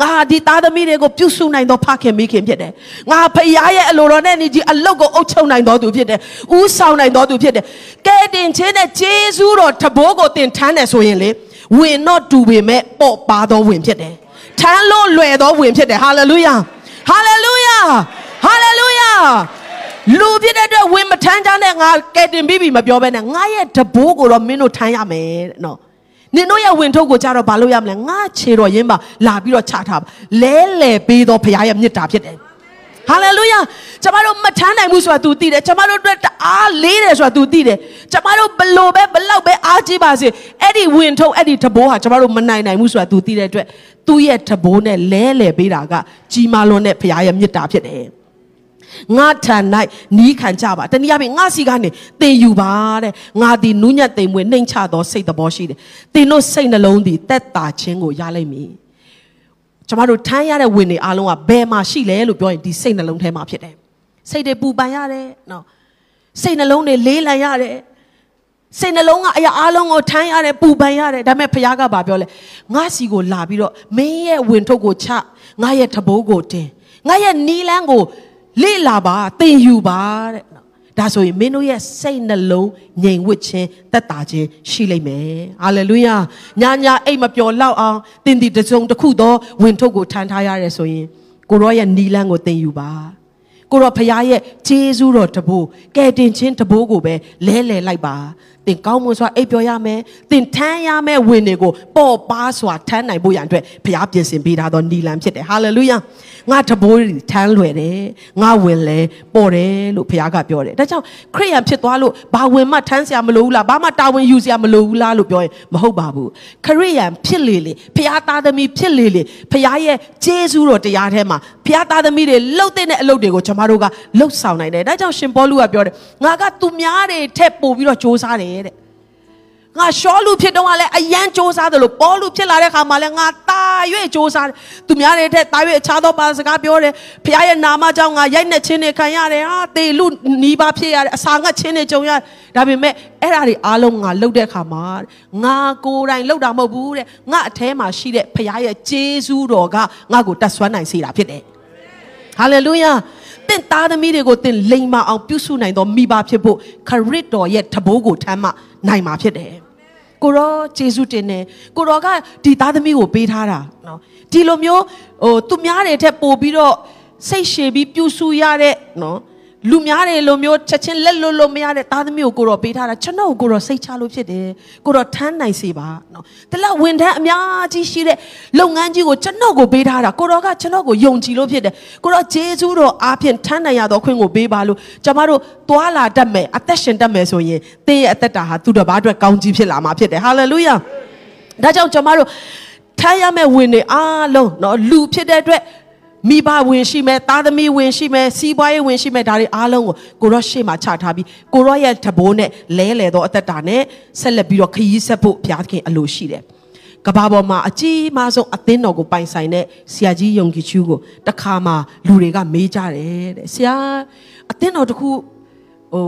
ငါဒီသားသမီးတွေကိုပြုစုနိုင်သောဖခင်မိခင်ဖြစ်တယ်။ငါဖခင်ရဲ့အလိုတော်နဲ့နေကြီးအလုတ်ကိုအုပ်ချုပ်နိုင်တော်သူဖြစ်တယ်။ဦးဆောင်နိုင်တော်သူဖြစ်တယ်။ကဲတင်ခြင်းနဲ့ဂျေဇူးတော်တဘိုးကိုတင်ထမ်းတယ်ဆိုရင်လေဝင်တော့တူပေမဲ့ပေါ့ပါသောဝင်ဖြစ်တယ်။ထမ်းလို့လွယ်သောဝင်ဖြစ်တယ်။ဟာလေလုယာ။ဟာလေလုယာ။ဟာလေလုယာ။လူဖြစ်တဲ့အတွက်ဝင်မထမ်းကြတဲ့ငါကဲတင်ပြီးပြီမပြောဘဲနဲ့ငါရဲ့တဘိုးကိုတော့မင်းတို့ထမ်းရမယ်တဲ့နော်။ နင်တို့ရဲ့ဝင်ထုတ်ကိုကြတော့ဘာလို့ရမလဲငါခြေတော်ရင်းပါလာပြီးတော့ချထားပါလဲလဲပေးတော့ဘုရားရဲ့မြစ်တာဖြစ်တယ်ဟာလေလုယာကျမတို့မထမ်းနိုင်ဘူးဆိုတာ तू သိတယ်ကျမတို့အတွက်အားလေးတယ်ဆိုတာ तू သိတယ်ကျမတို့ဘလို့ပဲဘလောက်ပဲအားကြီးပါစေအဲ့ဒီဝင်ထုတ်အဲ့ဒီတဘိုးဟာကျမတို့မနိုင်နိုင်ဘူးဆိုတာ तू သိတဲ့အတွက်သူ့ရဲ့တဘိုးနဲ့လဲလဲပေးတာကကြီးမားလွန်းတဲ့ဘုရားရဲ့မြစ်တာဖြစ်တယ် ငါထန်၌နီးခံကြပါတနည်းအားဖြင့်ငါစီကနေတင်ယူပါတဲ့ငါသည်နူးညံ့သိမ်မွေနှိမ်ချသောစိတ်သဘောရှိတယ်တင်တို့စိတ်နှလုံးသည်တက်တာခြင်းကိုရလိမ့်မည်ကျမတို့ထမ်းရတဲ့ဝင်တွေအားလုံးကဘယ်မှာရှိလဲလို့ပြောရင်ဒီစိတ်နှလုံးထဲမှာဖြစ်တယ်စိတ်တွေပူပန်ရတယ်နော်စိတ်နှလုံးတွေလေးလံရတယ်စိတ်နှလုံးကအရာအလုံးကိုထမ်းရတယ်ပူပန်ရတယ်ဒါပေမဲ့ဘုရားကဘာပြောလဲငါစီကိုလာပြီးတော့မင်းရဲ့ဝင်ထုတ်ကိုချငါရဲ့တဘိုးကိုတင်ငါရဲ့နီလန်းကို လေ့လာပါသင်ယူပါတဲ့နော်ဒါဆိုရင်မင်းတို့ရဲ့စိတ်နှလုံးငြိမ်ဝှက်ခြင်းတက်တာခြင်းရှိလိမ့်မယ်ဟာလေလုယာညာညာအိတ်မပျော်လောက်အောင်သင်ဒီတစုံတစ်ခုသောဝင်ထုတ်ကိုထမ်းထားရတယ်ဆိုရင်ကိုရောရဲ့နီလန်းကိုသင်ယူပါကိုရောဖရားရဲ့ဂျေဇုတော်တဘိုးကဲတင်ချင်းတဘိုးကိုပဲလဲလဲလိုက်ပါ သင်ကောင်းမွန်စွာအိပ်ပျော်ရမယ်သင်ထမ်းရမယ်ဝင်တွေကိုပေါ်ပါစွာထမ်းနိုင်ဖို့ရန်အတွက်ဘုရားပြင်ဆင်ပေးထားသောနီလန်ဖြစ်တယ်ဟာလေလုယာငါတဘိုးထမ်းလွယ်တယ်ငါဝင်လဲပေါ်တယ်လို့ဘုရားကပြောတယ်ဒါကြောင့်ခရိယန်ဖြစ်သွားလို့ဘာဝင်မှထမ်းစရာမလိုဘူးလားဘာမှတာဝန်ယူစရာမလိုဘူးလားလို့ပြောရင်မဟုတ်ပါဘူးခရိယန်ဖြစ်လေလေဘုရားသားသမီးဖြစ်လေလေဘုရားရဲ့ဂျေဇုတော်တရားထဲမှာဘုရားသားသမီးတွေလှုပ်တဲ့အလုပ်တွေကိုကျွန်တော်တို့ကလှုပ်ဆောင်နိုင်တယ်ဒါကြောင့်ရှင်ပေါလုကပြောတယ်ငါကသူများတွေထက်ပို့ပြီးတော့စ조사တယ်တဲ့ငါရှောလူဖြစ်တော့ကလည်းအယမ်းစ조사တယ်လို့ပေါလုဖြစ်လာတဲ့ခါမှာလည်းငါတာ၍စ조사တယ်သူများတွေထက်တာ၍အခြားသောပါစကားပြောတယ်ဖခင်ရဲ့နာမကြောင့်ငါရိုက်နှက်ခြင်းတွေခံရတယ်ဟာတေလူနီးပါဖြစ်ရတယ်အစာငတ်ခြင်းတွေကြုံရတယ်ဒါပေမဲ့အဲ့ဓာတွေအားလုံးငါလှုပ်တဲ့ခါမှာငါကိုယ်တိုင်လှုပ်တာမဟုတ်ဘူးတဲ့ငါအแทမှာရှိတဲ့ဖခင်ရဲ့ဂျေဇူးတော်ကငါ့ကိုတတ်ဆွမ်းနိုင်စေတာဖြစ်တယ် ဟာလေလုယာတင့်သားသမီးတွေကိုတင့်လိမ်မအောင်ပြုစုနိုင်သောမိဘဖြစ်ဖို့ခရစ်တော်ရဲ့တဘိုးကိုထမ်းမှနိုင်မှာဖြစ်တယ်ကိုရောဂျေစုတင်တယ်ကိုရောကဒီသားသမီးကိုပေးထားတာနော်ဒီလိုမျိုးဟိုသူများတွေထက်ပို့ပြီးတော့စိတ်ရှည်ပြီးပြုစုရတဲ့နော် လူများတယ်လိုမျိုးချက်ချင်းလက်လွတ်လို့မရတဲ့သားသမီးကိုကိုတော့ပေးထားတာကျွန်တော်ကိုတော့စိတ်ချလို့ဖြစ်တယ်ကိုတော့ထမ်းနိုင်စေပါနော်တလောက်ဝန်ထမ်းအများကြီးရှိတဲ့လုပ်ငန်းကြီးကိုကျွန်တော်ကိုပေးထားတာကိုတော့ကကျွန်တော်ကိုယုံကြည်လို့ဖြစ်တယ်ကိုတော့ဂျေဇုတော်အားဖြင့်ထမ်းနိုင်ရသောခွင့်ကိုပေးပါလို့ကျွန်တော်တို့သွာလာတတ်မယ်အသက်ရှင်တတ်မယ်ဆိုရင်သင်ရဲ့အသက်တာဟာသူတစ်ပါးအတွက်ကောင်းကြီးဖြစ်လာမှာဖြစ်တယ်ဟာလေလုယာဒါကြောင့်ကျွန်တော်တို့ထမ်းရမယ့်ဝင်တွေအားလုံးနော်လူဖြစ်တဲ့အတွက် မိဘဝင်ရှိမယ်သားသမီးဝင်ရှိမယ်စီးပွားရေးဝင်ရှိမယ်ဒါတွေအားလုံးကိုကိုရောရှေ့မှာချထားပြီးကိုရောရဲ့တဘိုးနဲ့လဲလဲတော့အသက်တာနဲ့ဆက်လက်ပြီးတော့ခရီးဆက်ဖို့ဘုရားသခင်အလိုရှိတယ်ကဘာပေါ်မှာအကြီးမားဆုံးအသင်းတော်ကိုပိုင်ဆိုင်တဲ့ဆရာကြီးယုံကြည်ချူးကိုတခါမှလူတွေကမေးကြတယ်တဲ့ဆရာအသင်းတော်တခု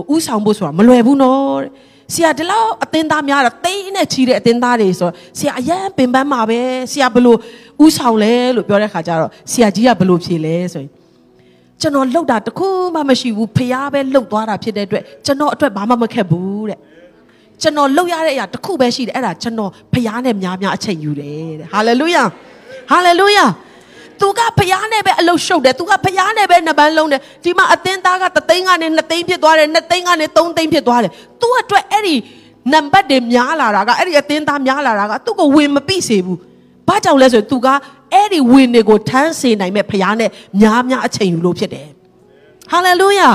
ဟိုဥဆောင်ဖို့ဆိုတာမလွယ်ဘူးနော်တဲ့ ဆရာဒီလောက်အသင်းသားများတော့တိန်းနဲ့ချီတဲ့အသင်းသားတွေဆိုဆရာအရန်ပင်ပန်းမှာပဲဆရာဘလို့ဥဆောင်လဲလို့ပြောတဲ့ခါကျတော့ဆရာကြီးကဘလို့ဖြေလဲဆိုရင်ကျွန်တော်လှုပ်တာတခုမှမရှိဘူးဖះပဲလှုပ်သွားတာဖြစ်တဲ့အတွက်ကျွန်တော်အတွက်ဘာမှမခက်ဘူးတဲ့ကျွန်တော်လှုပ်ရတဲ့အရာတခုပဲရှိတယ်အဲ့ဒါကျွန်တော်ဖះနဲ့များများအချိန်ယူတယ်တဲ့ဟာလေလုယာဟာလေလုယာ သူကဖျားနဲ့ပဲအလုရှုပ်တယ်သူကဖျားနဲ့ပဲနှစ်ပန်းလုံးတယ်ဒီမှာအသင်းသားကတသိန်းကနေနှစ်သိန်းဖြစ်သွားတယ်နှစ်သိန်းကနေသုံးသိန်းဖြစ်သွားတယ်သူအတွက်အဲ့ဒီနံပါတ်တွေများလာတာကအဲ့ဒီအသင်းသားများလာတာကသူ့ကိုဝင်မပိစေဘူးဘာကြောင့်လဲဆိုရင်သူကအဲ့ဒီဝင်တွေကိုထမ်းစေနိုင်မဲ့ဖခင်နဲ့များများအချိန်ယူလို့ဖြစ်တယ်ဟာလေလုယာ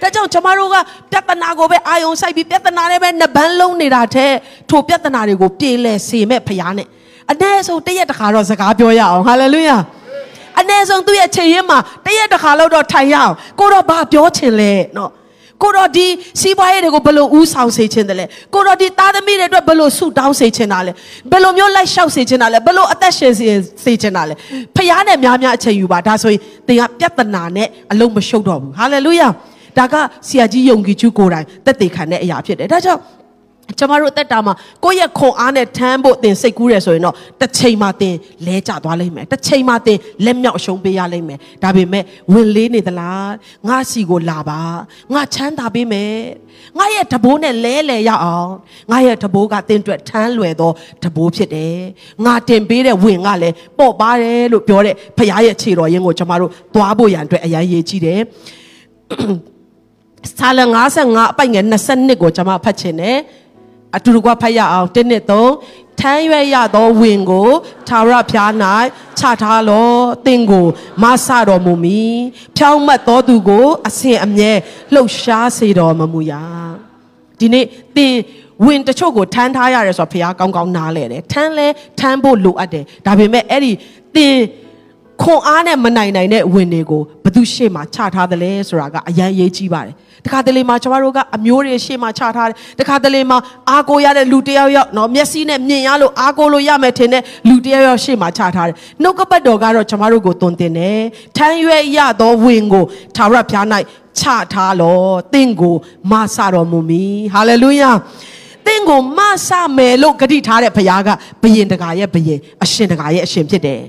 ဒါကြောင့်ကျမတို့ကပြဿနာကိုပဲအာယုံစိုက်ပြီးပြဿနာတွေပဲနှပန်းလုံးနေတာတဲ့ထိုပြဿနာတွေကိုပြေလည်စေမဲ့ဖခင်နဲ့အ ਨੇ ဆုံးတရက်တခါတော့စကားပြောရအောင်ဟာလေလုယာ အ ਨੇ ဆုံးသူ့ရဲ့ချိန်ရင်းမှာတရက်တခါလောက်တော့ထိုင်ရအောင်ကိုတော့ဘာပြောချင်လဲနော်ကိုတော့ဒီစီးပွားရေးတွေကိုဘယ်လိုဥဆောင်စေချင်တယ်လဲကိုတော့ဒီသားသမီးတွေအတွက်ဘယ်လိုဆုတောင်းစေချင်တာလဲဘယ်လိုမျိုးလိုက်လျှောက်စေချင်တာလဲဘယ်လိုအသက်ရှင်စေစေချင်တာလဲဖခင်နဲ့များများအချိန်ယူပါဒါဆိုရင်သင်ကပြဿနာနဲ့အလုံးမရှုပ်တော့ဘူးဟာလေလုယာဒါကဆရာကြီးယုံကြည်ကျူးကိုယ်တိုင်တက်တေခံတဲ့အရာဖြစ်တယ်ဒါကြောင့် ကျမတို့အသက်တာမှာကိုယ့်ရဲ့ခွန်အားနဲ့ထမ်းဖို့တင်စိတ်ကူးတယ်ဆိုရင်တော့တစ်ချိန်မှတင်လဲကျသွားလိမ့်မယ်တစ်ချိန်မှတင်လက်မြောက်အရှုံးပေးရလိမ့်မယ်ဒါပေမဲ့ဝင်လေးနေသလားငါစီကိုလာပါငါချမ်းသာပေးမယ်ငါရဲ့တဘိုးနဲ့လဲလဲရအောင်ငါရဲ့တဘိုးကတင်အတွက်ထမ်းလွယ်သောတဘိုးဖြစ်တယ်ငါတင်ပေးတဲ့ဝင်ကလည်းပေါ့ပါတယ်လို့ပြောတဲ့ဖခင်ရဲ့ခြေတော်ရင်းကိုကျမတို့သွားဖို့ရန်အတွက်အရန်ရေးကြည့်တယ်စာလ55အပိုက်ငယ်22ကိုကျွန်မဖတ်ချင်တယ် အတူတကွဖတ်ရအောင်1နှစ်3ထမ်းရွက်ရသောဝင်ကိုသာရဖျား၌ချထားလောသင်ကိုမဆတော်မူမီဖြောင်းမတ်သောသူကိုအစဉ်အမြဲလှုပ်ရှားစေတော်မမူရဒီနေ့သင်ဝင်တချို့ကိုထမ်းထားရတယ်ဆိုတော့ဖះကောင်းကောင်းနားလဲတယ်ထမ်းလဲထမ်းဖို့လိုအပ်တယ်ဒါပေမဲ့အဲ့ဒီသင်ခွန်အားနဲ့မနိုင်နိုင်တဲ့ဝင်တွေကိုဘသူရှေ့မှာချထားတယ်လဲဆိုတာကအရန်ရေးကြီးပါတယ် တခါတလေမှာကျမတို့ကအမျိုးတွေရှေ့မှာချထားတယ်တခါတလေမှာအားကိုရတဲ့လူတယောက်ယောက်နော်မျက်စိနဲ့မြင်ရလို့အားကိုလို့ရမယ်ထင်တဲ့လူတယောက်ယောက်ရှေ့မှာချထားတယ်နှုတ်ကပတ်တော်ကတော့ကျမတို့ကိုတွင်တင်တယ်ထမ်းရွက်ရသောဝင်ကိုသာရဖျား၌ချထားလောတင့်ကိုမဆတော်မူမီဟာလေလုယာသင်ကိုမဆမယ်လို့ဂတိထားတဲ့ဘုရားကဘယင်တကာရဲ့ဘယင်အရှင်တကာရဲ့အရှင်ဖြစ်တယ်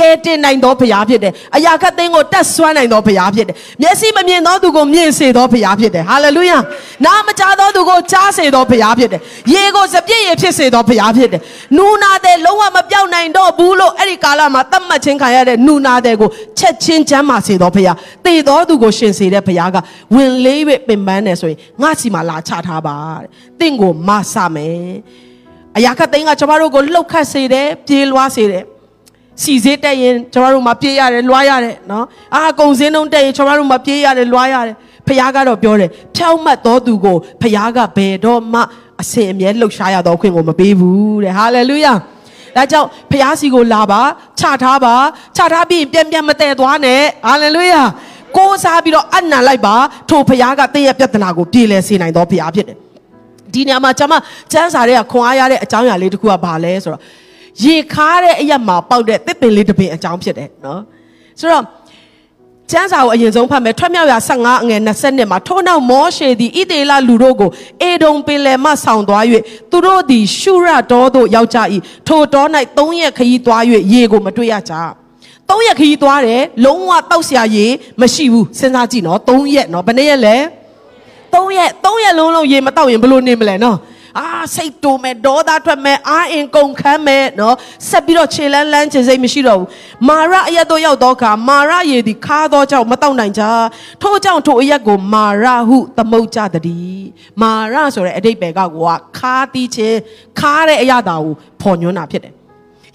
ကဲတင်နိုင်သောဘုရားဖြစ်တယ်။အရာခတ်သိန်းကိုတက်ဆွမ်းနိုင်သောဘုရားဖြစ်တယ်။မျက်စိမမြင်သောသူကိုမြင်စေသောဘုရားဖြစ်တယ်။ဟာလေလုယာ။နားမကြားသောသူကိုကြားစေသောဘုရားဖြစ်တယ်။ရေကိုစပြည့်ရဖြစ်စေသောဘုရားဖြစ်တယ်။နူနာတဲ့လုံးဝမပြောင်းနိုင်တော့ဘူးလို့အဲ့ဒီကာလမှာသတ်မှတ်ခြင်းခံရတဲ့နူနာတဲ့ကိုချက်ချင်းချမ်းမာစေသောဘုရား။သေသောသူကိုရှင်စေတဲ့ဘုရားကဝင်လေး၍ပင်ပန်းတယ်ဆိုရင်ငါစီမှာလာချထားပါတဲ့။တင့်ကိုမဆမယ်။အရာခတ်သိန်းကကျမတို့ကိုလှုပ်ခတ်စေတယ်ပြေးလွှားစေတယ် စီစေးတက်ရင်ကျွန်တော်တို့မှာပြေးရတယ်လွှားရတယ်နော်အာကုံစင်းလုံးတက်ရင်ကျွန်တော်တို့မှာပြေးရတယ်လွှားရတယ်ဖခင်ကတော့ပြောတယ်ဖြောင်းမှတ်တော်သူကိုဖခင်ကဘယ်တော့မှအစင်အမြဲလှုပ်ရှားရတော့ခွင့်ကိုမပေးဘူးတဲ့ဟာလေလုယာဒါကြောင့်ဖခင်စီကိုလာပါချထားပါချထားပြီးပြန်ပြန်မတည့်သွားနဲ့ဟာလေလုယာကိုးစားပြီးတော့အနံလိုက်ပါထိုဖခင်ကတင်းရဲ့ပြဿနာကိုပြေလည်စေနိုင်တော်ဖခင်ဖြစ်တယ်ဒီနေရာမှာကျွန်မစမ်းစာတွေကခွန်အားရတဲ့အကြောင်းအရာလေးတစ်ခုကဘာလဲဆိုတော့ ရေခါတဲ့အရက်မှာပေါက်တဲ့သစ်ပင်လေးတစ်ပင်အကြောင်းဖြစ်တယ်နော်ဆိုတော့ကျမ်းစာကိုအရင်ဆုံးဖတ်မယ်ထွက်မြောက်ရာ15အငယ်20မှာထို့နောက်မောရှေသည်ဣသေလလူတို့ကိုအေဒုံပင်လယ်မှဆောင်သွား၍သူတို့သည်ရှုရတော်သို့ရောက်ကြ၏ထိုတော်၌၃ရက်ခရီးသွား၍ရေကိုမတွေ့ရကြ၃ရက်ခရီးသွားတယ်လုံးဝတောက်ဆရာရေမရှိဘူးစဉ်းစားကြည့်နော်၃ရက်နော်ဘယ်နှစ်ရက်လဲ၃ရက်၃ရက်လုံးလုံးရေမတောက်ရင်ဘယ်လိုနေမလဲနော် အာစိတ်တိုမယ်ဒေါသထွက်မယ်အာအင်ကုန်ခမ်းမယ်နော်ဆက်ပြီးတော့ခြေလန်းလန်းခြေစိတ်မရှိတော့ဘူးမာရအရက်တို့ရောက်တော့ခါမာရရေသည်ခါသောကြောင့်မတောက်နိုင်ကြထို့ကြောင့်ထိုအရက်ကိုမာရဟုသမုတ်ကြသည်မာရဆိုတဲ့အတိတ်ပဲကကိုကခါတီးခြင်းခါတဲ့အရာတာကိုဖော်ညွှန်းတာဖြစ်တယ်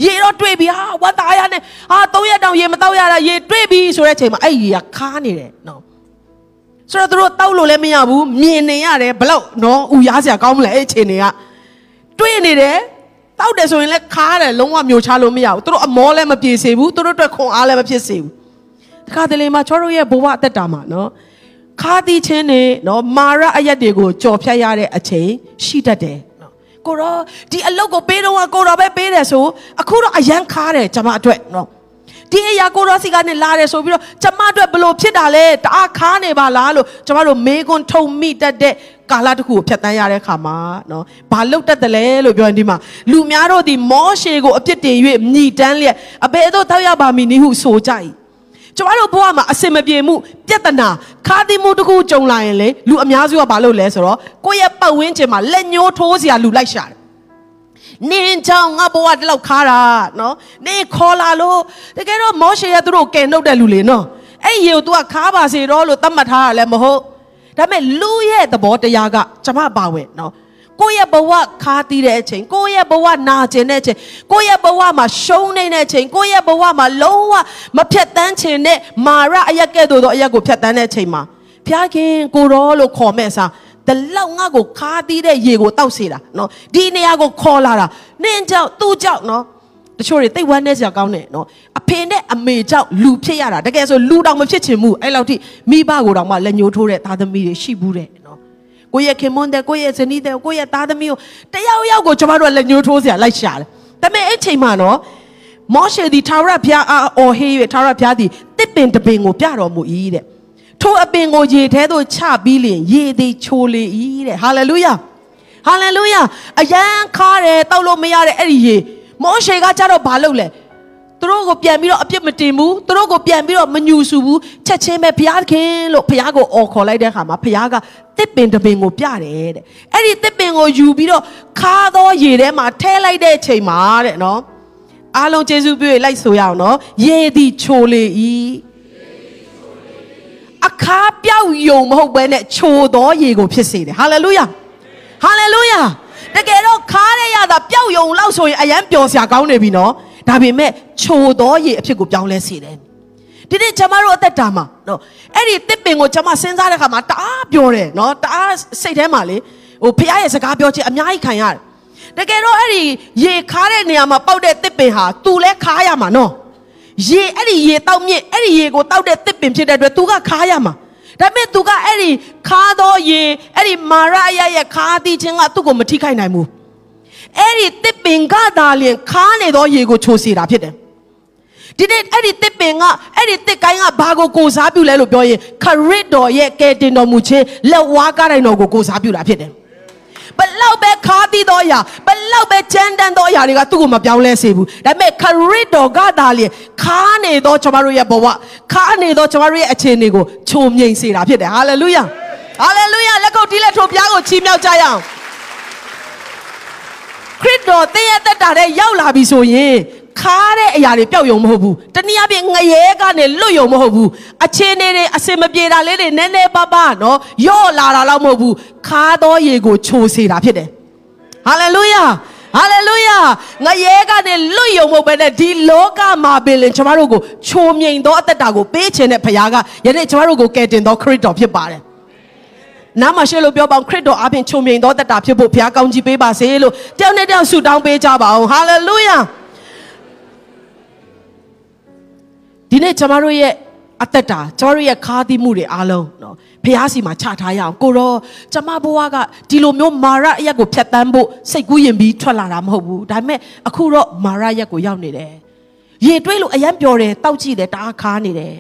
ရေတော့တွေ့ပြီဟာဝတ်သားရနဲ့ဟာ၃ရက်တောင်ရေမတောက်ရတာရေတွေ့ပြီဆိုတဲ့အချိန်မှာအဲ့ရေကခါနေတယ်နော် ဆိုတော့သူတို့တောက်လို့လည်းမရဘူးမြင်နေရတယ်ဘလောက်နော်ဥရားစရာကောင်းမလဲအဲ့အချိန်တွေကတွေ့နေတယ်တောက်တယ်ဆိုရင်လည်းခါတယ်လုံးဝမျိုးချလို့မရဘူးသူတို့အမောလည်းမပြေစေဘူးသူတို့အတွက်ခွန်အားလည်းမဖြစ်စေဘူးတခါတလေမှာချောတို့ရဲ့ဘဝအသက်တာမှာနော်ခါတီးချင်းနေနော်မာရအရက်တွေကိုကြော်ဖြတ်ရတဲ့အချိန်ရှိတတ်တယ်နော်ကိုတော့ဒီအလုတ်ကိုပေးတော့ကိုတော့ပဲပေးတယ်ဆိုအခုတော့အရန်ခါတယ်ကျွန်မအတွက်နော် ဒီအရာကိုရောစီကနေလာတယ်ဆိုပြီးတော့ကျမတို့ဘလို့ဖြစ်တာလဲတအားခါနေပါလားလို့ကျမတို့မေးခွန်းထုံမိတတ်တဲ့ကာလတစ်ခုကိုဖြတ်တန်းရတဲ့ခါမှာနော်ဘာလုတ်တတ်တယ်လဲလို့ပြောရင်ဒီမှာလူများတို့ဒီမောရှေကိုအပြစ်တင်၍မြည်တမ်းလျက်အဘယ်သို့ထောက်ရပါမည်နည်းဟုဆိုကြ၏ကျမတို့ဘဝမှာအစင်မပြေမှုပြဿနာခါတိမှုတစ်ခုကြုံလာရင်လေလူအများစုကဘာလုပ်လဲဆိုတော့ကိုယ့်ရဲ့ပတ်ဝန်းကျင်မှာလက်ညှိုးထိုးစရာလူလိုက်ရှာတယ် နင်းချောင်းငါဘဝတလောက်ခါတာနော်နင်းခေါ်လာလို့တကယ်တော့မောရှေရဲ့သူတို့ကယ်နှုတ်တဲ့လူလေနော်အဲ့ရေကို तू ကခါပါစေတော့လို့သတ်မှတ်ထားရလဲမဟုတ်ဒါပေမဲ့လူရဲ့သဘောတရားကကျမပါဝင်နော်ကိုယ့်ရဲ့ဘဝခါးသီးတဲ့အချိန်ကိုယ့်ရဲ့ဘဝနာကျင်တဲ့အချိန်ကိုယ့်ရဲ့ဘဝမှာရှုံးနေတဲ့အချိန်ကိုယ့်ရဲ့ဘဝမှာလုံးဝမဖြတ်တန်းချင်တဲ့မာရအရက်ကဲ့သို့သောအရက်ကိုဖြတ်တန်းတဲ့အချိန်မှာဖျားခင်ကိုရောလို့ခေါ်မဲ့စား တလောက်ငါ့ကိုခါးသီးတဲ့ရေကိုတောက်စေတာနော်ဒီနေရာကိုခေါ်လာတာနင်းကြောင့်သူ့ကြောင့်နော်တချို့တွေတိတ်ဝမ်းနေစရာကောင်းတယ်နော်အဖေနဲ့အမေကြောင့်လူဖြစ်ရတာတကယ်ဆိုလူတောင်မဖြစ်ချင်ဘူးအဲ့လောက်ထိမိဘကိုတောင်မှလက်ညှိုးထိုးတဲ့သားသမီးတွေရှိဘူးတဲ့နော်ကိုယ့်ရဲ့ခင်မွန်းတဲ့ကိုယ့်ရဲ့ဇနီးတဲ့ကိုယ့်ရဲ့သားသမီးကိုတယောက်ယောက်ကိုကျွန်တော်တို့လက်ညှိုးထိုးစရာလိုက်ရှာတယ်ဒါပေမဲ့အဲ့ချိန်မှာနော်မောရှေဒီထာဝရဘုရားအော်ဟေး၍ထာဝရဘုရားသည်တစ်ပင်တပင်ကိုပြတော်မူ၏တဲ့ ထိုအပင်ကိုရေထဲသို့ချပြီးလျင်ရေသည်ချိုလေ၏တဲ့ဟာလေလုယာဟာလေလုယာအယံခါတယ်တောက်လို့မရတဲ့အဲ့ဒီရေမောရှေကကြတော့ဘာလုပ်လဲသူတို့ကိုပြန်ပြီးတော့အပြစ်မတင်ဘူးသူတို့ကိုပြန်ပြီးတော့မညူဆူဘူးချက်ချင်းပဲဘုရားခင်လို့ဘုရားကိုအော်ခေါ်လိုက်တဲ့အခါမှာဘုရားကတစ်ပင်တစ်ပင်ကိုပြတယ်တဲ့အဲ့ဒီတစ်ပင်ကိုယူပြီးတော့ခါသောရေထဲမှာထဲလိုက်တဲ့အချိန်မှာတဲ့နော်အားလုံးကျေးဇူးပြုလိုက်ဆိုရအောင်နော်ရေသည်ချိုလေ၏ အခါပြောက်ယုံမဟုတ်ဘဲနဲ့ချိုသောရေကိုဖြစ်စေတယ်ဟာလေလုယာဟာလေလုယာတကယ်တော့ခါရရတာပျောက်ယုံလောက်ဆိုရင်အယံပျော်စရာကောင်းနေပြီနော်ဒါပေမဲ့ချိုသောရေအဖြစ်ကိုပြောင်းလဲစေတယ်ဒီနေ့ကျွန်မတို့အသက်တာမှာနော်အဲ့ဒီတစ်ပင်ကိုကျွန်မစဉ်းစားတဲ့ခါမှာတအားပြောတယ်နော်တအားစိတ်ထဲမှာလေဟိုဖခင်ရဲ့စကားပြောခြင်းအများကြီးခံရတယ်တကယ်တော့အဲ့ဒီရေခါတဲ့နေရာမှာပေါက်တဲ့တစ်ပင်ဟာသူလဲခါရမှာနော် ရေအဲ့ဒီရေတောက်မြင့်အဲ့ဒီရေကိုတောက်တဲ့တစ်ပင်ဖြစ်တဲ့အတွက်သူကခါရမှာဒါပေမဲ့သူကအဲ့ဒီခါသောရေအဲ့ဒီမာရအယရဲ့ခါသီးခြင်းကသူ့ကိုမထိခိုက်နိုင်ဘူးအဲ့ဒီတစ်ပင်ကသာလျင်ခါနေသောရေကိုချိုစေတာဖြစ်တယ်ဒီနေ့အဲ့ဒီတစ်ပင်ကအဲ့ဒီတစ်ကိုင်းကဘာကိုကိုစားပြုလဲလို့ပြောရင်ခရစ်တော်ရဲ့ကယ်တင်တော်မူခြင်းလက်ဝါးကားတိုင်းတော်ကိုကိုစားပြုတာဖြစ်တယ် ဘလောက်ပဲခါသီးသောအရာဘလောက်ပဲကြမ်းတမ်းသောအရာတွေကသူ့ကိုမပြောင်းလဲစေဘူးဒါပေမဲ့ခရစ်တော်ကသာလျင်ခါနေသောကျွန်တော်တို့ရဲ့ဘဝခါနေသောကျွန်တော်တို့ရဲ့အခြေအနေကိုချုံမြိန်စေတာဖြစ်တယ်ဟာလေလုယာဟာလေလုယာလက်ကုပ်တီးလက်ထိုးဘုရားကိုချီးမြှောက်ကြရအောင်ခရစ်တော်သင်ရဲ့တက်တာတဲ့ရောက်လာပြီဆိုရင် ခါတဲ့အရာတွေပျောက်ယုံမဟုတ်ဘူးတနည်းအားဖြင့်ငရဲကနေလွတ်ယုံမဟုတ်ဘူးအခြေအနေတွေအစင်မပြေတာလေးတွေနည်းနည်းပါးပါးနော်ယော့လာတာတော့မဟုတ်ဘူးခါသောရေကိုချိုစေတာဖြစ်တယ်ဟာလေလုယာဟာလေလုယာငရဲကနေလွတ်ယုံမဟုတ်ဘဲနဲ့ဒီလောကမှာပင်လင်ကျွန်တော်တို့ကိုချိုမြိန်သောအသက်တာကိုပေးခြင်းတဲ့ဖခင်ကယနေ့ကျွန်တော်တို့ကိုကယ်တင်သောခရစ်တော်ဖြစ်ပါတယ်နားမှာရှေ့လို့ပြောပါအောင်ခရစ်တော်အပြင်ချုံမြိန်သောတတ်တာဖြစ်ဖို့ဘုရားကောင်းကြီးပေးပါစေလို့တယောက်နဲ့တယောက်ဆုတောင်းပေးကြပါအောင်ဟာလေလုယာ ဒီနေ့ကျွန်တော်တို့ရဲ့အသက်တာကျွန်တော်တို့ရဲ့ခါးသီးမှုတွေအားလုံးနော်ဖះစီမှာချထားရအောင်ကိုရောကျမဘဝကဒီလိုမျိုးမာရအရက်ကိုဖြတ်တန်းဖို့စိတ်ကူးရင်ပြီးထွက်လာတာမဟုတ်ဘူးဒါပေမဲ့အခုတော့မာရရက်ကိုရောက်နေတယ်ရေတွေးလို့အယံပျော်တယ်တောက်ကြည့်တယ်တအားခါနေတယ်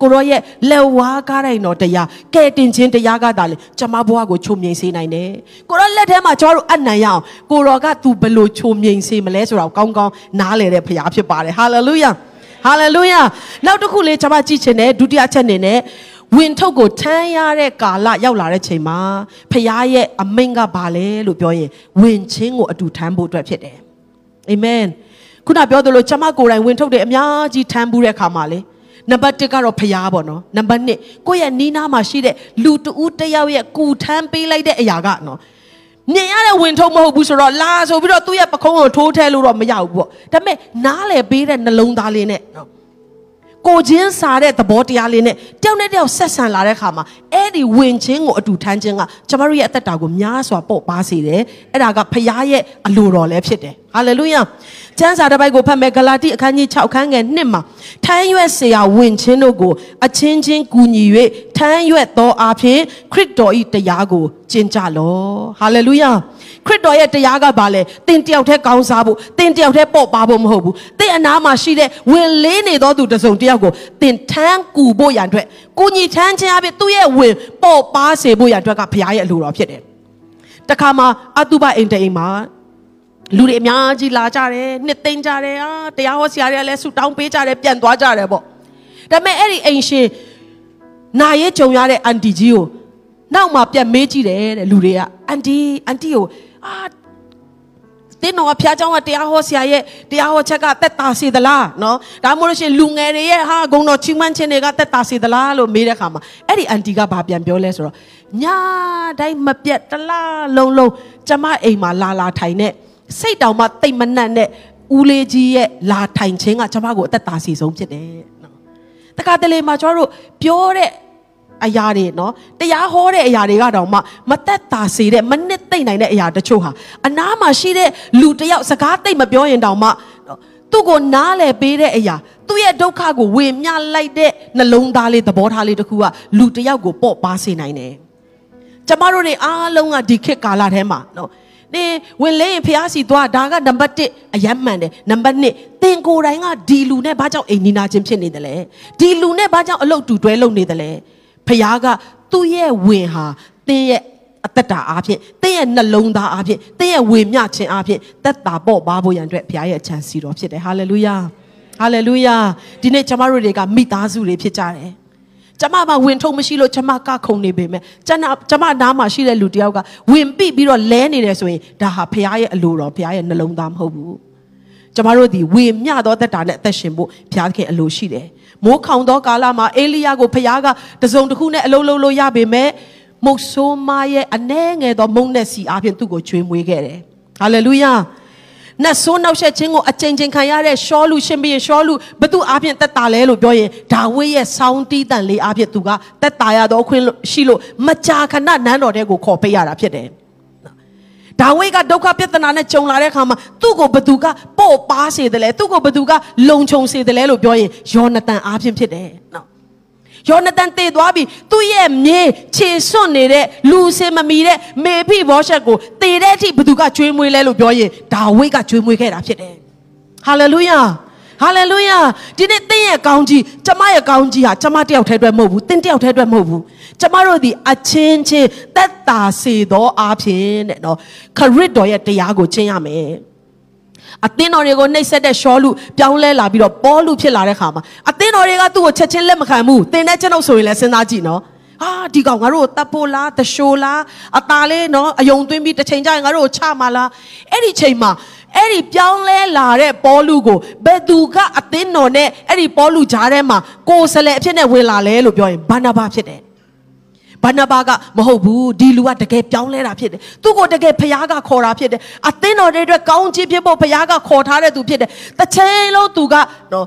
ကိုရောရဲ့လက်ဝါးကားတိုင်းတော်တရားကဲတင်ခြင်းတရားကသာလေကျမဘဝကိုချုံမြိန်စေနိုင်တယ်ကိုရောလက်ထဲမှာကျွန်တော်တို့အနံ့ရအောင်ကိုရောကသူဘယ်လိုချုံမြိန်စေမလဲဆိုတော့ကောင်းကောင်းနားလည်တဲ့ဖရားဖြစ်ပါတယ်ဟာလေလုယာ ဟာလေလုယာနောက်တစ်ခုလေးကျွန်မကြည့်ချင်တယ်ဒုတိယချက်အနေနဲ့ဝင်ထုတ်ကိုထမ်းရတဲ့ကာလရောက်လာတဲ့ချိန်မှာဖရားရဲ့အမိန့်ကဘာလဲလို့ပြောရင်ဝင်ချင်းကိုအတူထမ်းဖို့အတွက်ဖြစ်တယ်အာမင်ခုနပြောသလိုကျွန်မကိုယ်တိုင်ဝင်ထုတ်တယ်အများကြီးထမ်းဘူးတဲ့ခါမှာလေနံပါတ်1ကတော့ဖျားပေါ့နော်နံပါတ်2ကိုယ့်ရဲ့နီးနားမှာရှိတဲ့လူတဦးတယောက်ရဲ့ကူထမ်းပေးလိုက်တဲ့အရာကနော် မြင်ရတဲ့ဝင်ထုံးမဟုတ်ဘူးဆိုတော့လာဆိုပြီးတော့သူ့ရဲ့ပခုံးကိုထိုးထဲလို့တော့မရဘူးပေါ့ဒါပေမဲ့နားလေပေးတဲ့နှလုံးသားလေးနဲ့နော် ကိုချင်းစားတဲ့သဘောတရားလေးနဲ့တယောက်နဲ့တယောက်ဆက်ဆံလာတဲ့ခါမှာအဲ့ဒီဝင်ချင်းကိုအတူထမ်းခြင်းကကျမတို့ရဲ့အသက်တာကိုများစွာပေါ့ပါစေတယ်အဲ့ဒါကဖခင်ရဲ့အလိုတော်လည်းဖြစ်တယ်ဟာလေလုယာကျမ်းစာတစ်ပိုက်ကိုဖတ်မယ်ဂလာတိအခန်းကြီး6ခန်းငယ်1မှာထမ်းရွက်เสียဝင်ချင်းတို့ကိုအချင်းချင်းကူညီ၍ထမ်းရွက်သောအဖြစ်ခရစ်တော်၏တရားကိုကျင့်ကြလောဟာလေလုယာ ခရစ်တော်ရဲ့တရားကဘာလဲသင်တယောက်တည်းကောင်းစားဖို့သင်တယောက်တည်းပေါ့ပါဖို့မဟုတ်ဘူးသင်အနာမှာရှိတဲ့ဝင်လေးနေသောသူတစ်စုံတစ်ယောက်ကိုသင်ထမ်းကူဖို့ရန်အတွက်ကိုညီထမ်းခြင်းအပြင်သူ့ရဲ့ဝင်ပေါ့ပါစေဖို့ရန်အတွက်ကဘုရားရဲ့အလိုတော်ဖြစ်တယ်တခါမှာအတုပအိမ်တိမ်မှာလူတွေအများကြီးလာကြတယ်နှစ်သိမ့်ကြတယ်အာတရားဟောဆရာတွေကလည်းဆူတောင်းပေးကြတယ်ပြန်သွားကြတယ်ပေါ့ဒါပေမဲ့အဲ့ဒီအိမ်ရှင်နာရဲကြုံရတဲ့အန်တီကြီးကိုနောက်မှပြန်မေးကြည့်တယ်တဲ့လူတွေကအန်တီအန်တီကို အာတင်းတော်ဖျားเจ้าကတရားဟောဆရာရဲ့တရားဟောချက်ကတက်တာစေသလားနော်ဒါမှမဟုတ်လို့ရှိရင်လူငယ်တွေရဲ့ဟာဂုံတော်ချီးမွမ်းခြင်းတွေကတက်တာစေသလားလို့မေးတဲ့အခါမှာအဲ့ဒီအန်တီကဘာပြန်ပြောလဲဆိုတော့ ညာတိုင်းမပြတ်တလားလုံးလုံးကျမအိမ်မှာလာလာထိုင်နေစိတ်တောင်မှတိတ်မနှံ့တဲ့ဦးလေးကြီးရဲ့လာထိုင်ခြင်းကကျမကိုအသက်တာစီဆုံးဖြစ်တယ်နော်တခါတလေမှာကျမတို့ပြောတဲ့ အရာတွေနော်တရားဟောတဲ့အရာတွေကတော့မှမသက်တာစေတဲ့မနစ်သိမ့်နိုင်တဲ့အရာတချို့ဟာအနားမှာရှိတဲ့လူတယောက်စကားသိမ့်မပြောရင်တောင်မှသူ့ကိုနားလဲပေးတဲ့အရာသူ့ရဲ့ဒုက္ခကိုဝေမျှလိုက်တဲ့နှလုံးသားလေးသဘောထားလေးတစ်ခုကလူတယောက်ကိုပေါ့ပါစေနိုင်တယ်ကျမတို့တွေအားလုံးကဒီခေတ်ကာလထဲမှာနော်နေဝင်လဲရင်ဖះစီသွားဒါကနံပါတ်1အယမ်းမှန်တယ်နံပါတ်2သင်ကိုယ်တိုင်ကဒီလူနဲ့ဘာကြောင့်အိမ်နီးနာချင်းဖြစ်နေတယ်လဲဒီလူနဲ့ဘာကြောင့်အလုပ်တူတွဲလုပ်နေတယ်လဲ ဖះကသူ့ရဲ့ဝင်ဟာသင်ရဲ့အသက်တာအားဖြင့်သင်ရဲ့နှလုံးသားအားဖြင့်သင်ရဲ့ဝေမျှခြင်းအားဖြင့်သက်တာပေါ့ပါဖို့ရန်အတွက်ဘုရားရဲ့အချမ်းစီတော်ဖြစ်တယ်ဟာလေလုယာဟာလေလုယာဒီနေ့ကျမတို့တွေကမိသားစုတွေဖြစ်ကြတယ်ကျမမှာဝင်ထုံမရှိလို့ကျမကခုံနေပေမဲ့ကျန်ကျမနားမှာရှိတဲ့လူတယောက်ကဝင်ပိပြီးတော့လဲနေတယ်ဆိုရင်ဒါဟာဖခင်ရဲ့အလိုတော်ဖခင်ရဲ့နှလုံးသားမဟုတ်ဘူးကျမတို့ဒီဝေမျှသောသက်တာနဲ့အသက်ရှင်ဖို့ဘုရားခင်အလိုရှိတယ် မိုးခေါင်သောကာလမှာအေလိယကိုဖခင်ကတစုံတစ်ခုနဲ့အလုံးလုံးလို့ရပေမဲ့မုတ်ဆိုးမရဲ့အနှဲငယ်သောမုန်းတဲ့စီအပြင်သူ့ကိုကျွေးမွေးခဲ့တယ်ဟာလေလုယာနတ်ဆိုးနောက်ဆက်ခြင်းကိုအချိန်ချင်းခံရတဲ့ရှောလူရှင်ဘီရှောလူဘသူအပြင်တက်တာလဲလို့ပြောရင်ဒါဝိရဲ့ဆောင်းတီးတန်လေးအပြင်သူကတက်တာရတော့ခွင့်ရှိလို့မကြာခဏနန်းတော်တဲ့ကိုခေါ်ပေးရတာဖြစ်တယ် ဒါဝိကဒုက္ခပြဿနာနဲ့ကြုံလာတဲ့အခါမှာသူ့ကိုဘသူကပို့ပါစေတယ်လဲသူ့ကိုဘသူကလုံခြုံစေတယ်လဲလို့ပြောရင်ယောနသန်အားဖြင့်ဖြစ်တယ်နော်ယောနသန်တည်သွားပြီသူ့ရဲ့မြေခြေစွန့်နေတဲ့လူစင်မမီတဲ့မေဖိဘောရှက်ကိုတည်တဲ့အထိဘသူကကျွေးမွေးလဲလို့ပြောရင်ဒါဝိကကျွေးမွေးခဲ့တာဖြစ်တယ်ဟာလေလုယာ ဟာလေလုယာဒီနေ့သင်ရဲ့ကောင်းကြီးကျမရဲ့ကောင်းကြီးဟာကျမတယောက်တည်းအတွက်မဟုတ်ဘူးသင်တယောက်တည်းအတွက်မဟုတ်ဘူးကျမတို့ဒီအချင်းချင်းသက်တာစေသောအားဖြင့်တဲ့နော်ခရစ်တော်ရဲ့တရားကိုကျင့်ရမယ်အသင်းတော်တွေကိုနှိပ်စက်တဲ့ရှောလူပြောင်းလဲလာပြီးတော့ပေါလူဖြစ်လာတဲ့ခါမှာအသင်းတော်တွေကသူ့ကိုချက်ချင်းလက်မခံဘူးသင်တဲ့ကျွန်ုပ်ဆိုရင်လည်းစဉ်းစားကြည့်နော်ဟာဒီကောင်ငါတို့တပ်ဖို့လားတရှိုးလားအตาလေးနော်အယုံသွင်းပြီးတစ်ချိန်ကျရင်ငါတို့ချမှာလားအဲ့ဒီချိန်မှာ အဲ့ဒီပြောင်းလဲလာတဲ့ပေါလုကိုဘယ်သူကအသင်းတော်နဲ့အဲ့ဒီပေါလုကြားထဲမှာကိုယ်စလဲအဖြစ်နဲ့ဝင်လာလဲလို့ပြောရင်ဘာနာဘာဖြစ်တယ်ဘာနာဘာကမဟုတ်ဘူးဒီလူကတကယ်ပြောင်းလဲတာဖြစ်တယ်သူ့ကိုတကယ်ဖခင်ကခေါ်တာဖြစ်တယ်အသင်းတော်တွေအတွက်ကောင်းချီးဖြစ်ဖို့ဖခင်ကခေါ်ထားတဲ့သူဖြစ်တယ်တစ်ချိန်လုံးသူကနော်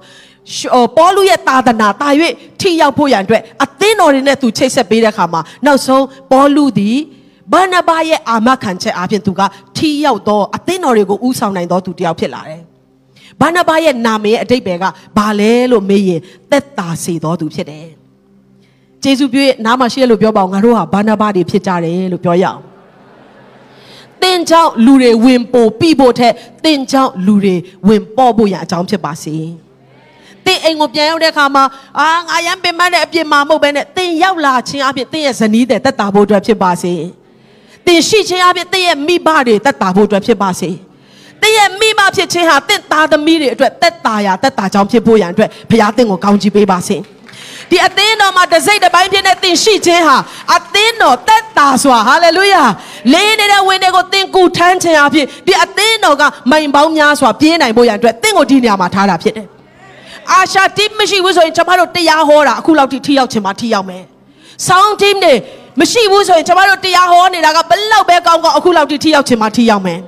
ပေါလုရဲ့သာသနာတာ၍ထိရောက်ဖို့ရန်အတွက်အသင်းတော်တွေနဲ့သူချိတ်ဆက်ပေးတဲ့အခါမှာနောက်ဆုံးပေါလုသည် ဘာနာဘာရဲ့အာမခံချက်အပြင်သူကထိရောက်သောအသင်းတော်တွေကိုဥဆောင်နိုင်သောသူတစ်ယောက်ဖြစ်လာတယ်။ဘာနာဘာရဲ့နာမည်ရဲ့အတိတ်ပဲကဘာလဲလို့မေးရင်သက်သာစေသောသူဖြစ်တယ်။ဂျေစုပြည့်နားမှာရှိရလို့ပြောပါအောင်ငါတို့ဟာဘာနာဘာတွေဖြစ်ကြတယ်လို့ပြောရအောင်။တင်ကြောင့်လူတွေဝင်ပို့ပြီးဖို့ထက်တင်ကြောင့်လူတွေဝင်ပေါ်ဖို့ရအကြောင်းဖြစ်ပါစေ။တင်အိမ်ကိုပြန်ရောက်တဲ့အခါမှာအာငါရမ်းပင်ပန်းတဲ့အပြင်မှာမဟုတ်ဘဲနဲ့တင်ရောက်လာခြင်းအပြင်တင်ရဲ့ဇနီးတဲ့တက်တာဖို့အတွက်ဖြစ်ပါစေ။ သင်ရှိခြင်းအပြင်သင်ရဲ့မိဘတွေတက်တာဖို့အတွက်ဖြစ်ပါစေ။သင်ရဲ့မိဘဖြစ်ခြင်းဟာသင်သားသမီးတွေအတွက်တက်တာရာတက်တာကြောင့်ဖြစ်ဖို့ရန်အတွက်ဘုရားသင်ကိုကောင်းချီးပေးပါစေ။ဒီအသင်းတော်မှာတစ်စိတ်တစ်ပိုင်းဖြစ်တဲ့သင်ရှိခြင်းဟာအသင်းတော်တက်တာစွာဟာလေလုယာလေးနေတဲ့ဝင်တွေကိုသင်ကူထမ်းခြင်းအဖြစ်ဒီအသင်းတော်ကမိုင်ပေါင်းများစွာပြေးနိုင်ဖို့ရန်အတွက်သင်ကိုဒီနေရာမှာထားတာဖြစ်တယ်။အာရှာတိမရှိဘူးဆိုရင်ကျွန်တော်တို့တရားဟောတာအခုလောက်ထိထိရောက်ခြင်းမှာထိရောက်မယ်။ sound team တွေ မရှိဘူးဆိုရင်ကျမတို့တရားဟောနေတာကဘလောက်ပဲကောင်းကောင်းအခုလောက်ထိထိရောက်ချင်မှထိရောက်မယ်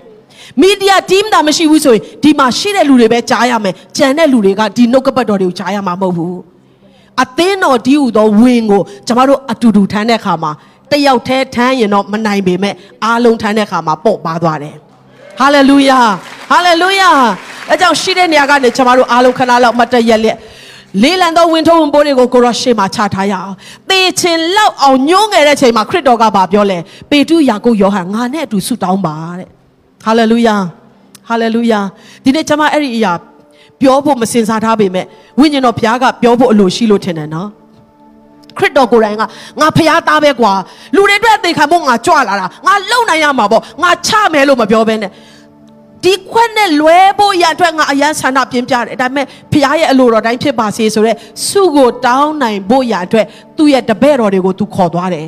မီဒီယာ team တာမရှိဘူးဆိုရင်ဒီမှာရှိတဲ့လူတွေပဲကြားရမယ်ကြံတဲ့လူတွေကဒီနှုတ်ကပတ်တော်တွေကိုကြားရမှာမဟုတ်ဘူးအသင်းတော်ဒီဟူသောဝင်ကိုကျမတို့အတူတူထမ်းတဲ့အခါမှာတယောက်တည်းထမ်းရင်တော့မနိုင်ပေမဲ့အားလုံးထမ်းတဲ့အခါမှာပေါ့ပါသွားတယ်ဟာလေလုယာဟာလေလုယာအဲကြောင့်ရှိတဲ့နေရာကနေကျမတို့အားလုံးခဏလောက်မတ်တရက်လက် လေးလံသောဝင်ထုံးဝင်ပိုးတွေကိုကိုရောရှေ့မှာချထားရအောင်သေချင်လောက်အောင်ညှိုးငယ်တဲ့ချိန်မှာခရစ်တော်ကဘာပြောလဲပေတုယာကုပ်ယောဟန်ငါနဲ့အတူဆုတောင်းပါတဲ့ဟာလေလုယာဟာလေလုယာဒီနေ့ကျွန်မအဲ့ဒီအရာပြောဖို့မစင်စားထားပေမဲ့ဝိညာဉ်တော်ဘုရားကပြောဖို့အလိုရှိလို့ထင်တယ်နော်ခရစ်တော်ကိုယ်တိုင်ကငါဖျားသားပဲကွာလူတွေအတွက်အသေးခံဖို့ငါကြွလာတာငါလုံနိုင်ရမှာပေါ့ငါချမယ်လို့မပြောဘဲနဲ့ ဒီခွက်နဲ့လွဲဖို့ရအတွက်ငါအရန်ဆန္ဒပြင်းပြတယ်ဒါပေမဲ့ဖခင်ရဲ့အလိုတော်တိုင်းဖြစ်ပါစေဆိုတော့စုကိုတောင်းနိုင်ဖို့ရအတွက်သူ့ရဲ့တပည့်တော်တွေကိုသူခေါ်သွားတယ်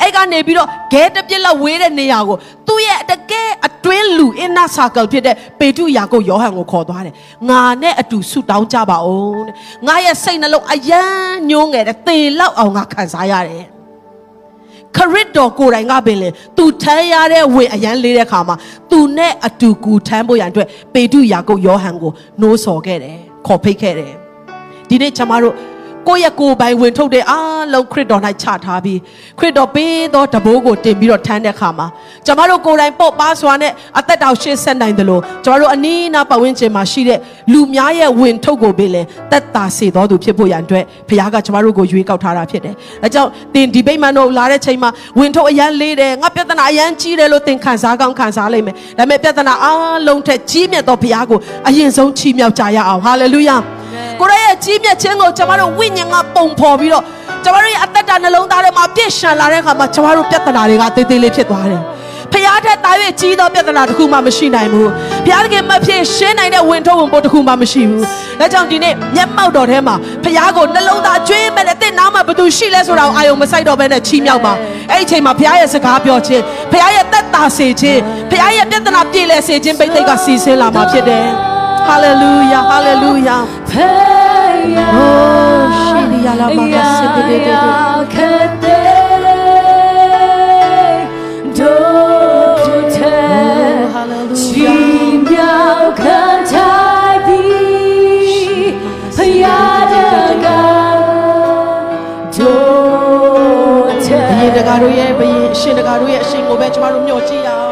အဲ့ကနေပြီးတော့ဂဲတပြစ်လောက်ဝေးတဲ့နေရာကိုသူ့ရဲ့တကယ်အတွင်းလူ inner circle ဖြစ်တဲ့ပေတုယာကုပ်ယောဟန်ကိုခေါ်သွားတယ်ငါနဲ့အတူဆုတောင်းကြပါဦးတဲ့ငါရဲ့စိတ်နှလုံးအယမ်းညှိုးငယ်တဲ့သေလောက်အောင်ငါခံစားရတယ် ခရစ်တော်ကိုယ်တိုင်ကပင်လေသူထမ်းရတဲ့ဝင်အရန်လေးတဲ့ခါမှာသူနဲ့အတူကူထမ်းဖို့ရန်အတွက်ပေတုယာကုပ်ယောဟန်ကိုနှိုးဆော်ခဲ့တယ်ခေါ်ဖိတ်ခဲ့တယ်ဒီနေ့ကျွန်မတို့ ကိုယ့်ရဲ့ကိုယ်ပိုင်ဝင်ထုတ်တဲ့အားလုံးခရစ်တော်၌ချထားပြီးခရစ်တော်ပေးသောတဘိုးကိုတင်ပြီးတော့ထမ်းတဲ့ခါမှာကျွန်မတို့ကိုယ်တိုင်ပုတ်ပါစွာနဲ့အသက်တောင်ရှေ့ဆက်နိုင်တယ်လို့ကျွန်တော်တို့အနည်းနာပတ်ဝန်းကျင်မှာရှိတဲ့လူများရဲ့ဝင်ထုတ်ကိုပေးလဲတက်တာစေတော်သူဖြစ်ဖို့ရန်အတွက်ဘုရားကကျွန်မတို့ကိုရွေးကောက်ထားတာဖြစ်တယ်။အဲကြောင့်သင်ဒီဗိမာန်တို့လာတဲ့ချိန်မှာဝင်ထုတ်အရန်လေးတယ်ငါပြဿနာအရန်ကြီးတယ်လို့သင်ခံစားကောင်းခံစားလိမ့်မယ်။ဒါပေမဲ့ပြဿနာအားလုံးထက်ကြီးမြတ်သောဘုရားကိုအရင်ဆုံးချီးမြှောက်ကြရအောင်။ဟာလေလုယာ။ ကိုရရဲ့ကြီးမြတ်ခြင်းကိုကျွန်တော်တို့ဝိညာဉ်ကပုံဖော်ပြီးတော့ကျွန်တော်တို့ရဲ့အသက်တာနှလုံးသားထဲမှာပြည့်ရှံလာတဲ့အခါမှာကျွန်တော်တို့ပြဿနာတွေကတေးသေးလေးဖြစ်သွားတယ်ဖျားတဲ့တာ၍ကြီးသောပြဿနာတစ်ခုမှမရှိနိုင်ဘူး။ဘုရားသခင်မဖြစ်ရှင်းနိုင်တဲ့ဝင်ထုတ်ဝင်ပို့တစ်ခုမှမရှိဘူး။ဒါကြောင့်ဒီနေ့မျက်မှောက်တော်ထဲမှာဘုရားကိုနှလုံးသားကျွေးမဲ့တဲ့တဲ့နားမှာဘသူရှိလဲဆိုတာကိုအာယုံမဆိုင်တော့ဘဲနဲ့ချီးမြှောက်ပါ။အဲ့ဒီအချိန်မှာဘုရားရဲ့စကားပြောခြင်းဘုရားရဲ့သက်တာစေခြင်းဘုရားရဲ့ပြဿနာပြေလည်စေခြင်းပိတ်သိက်ကစီစဉ်လာမှာဖြစ်တယ်။ Hallelujah hallelujah Oh, shiri ya la ba ka se de de de de. ။ဘုရင်တကာတို့ရဲ့ဘုရင်အရှင်တကာတို့ရဲ့အရှင်ကိုပဲကျမတို့မျှော်ကြည့်ရအောင်။ ်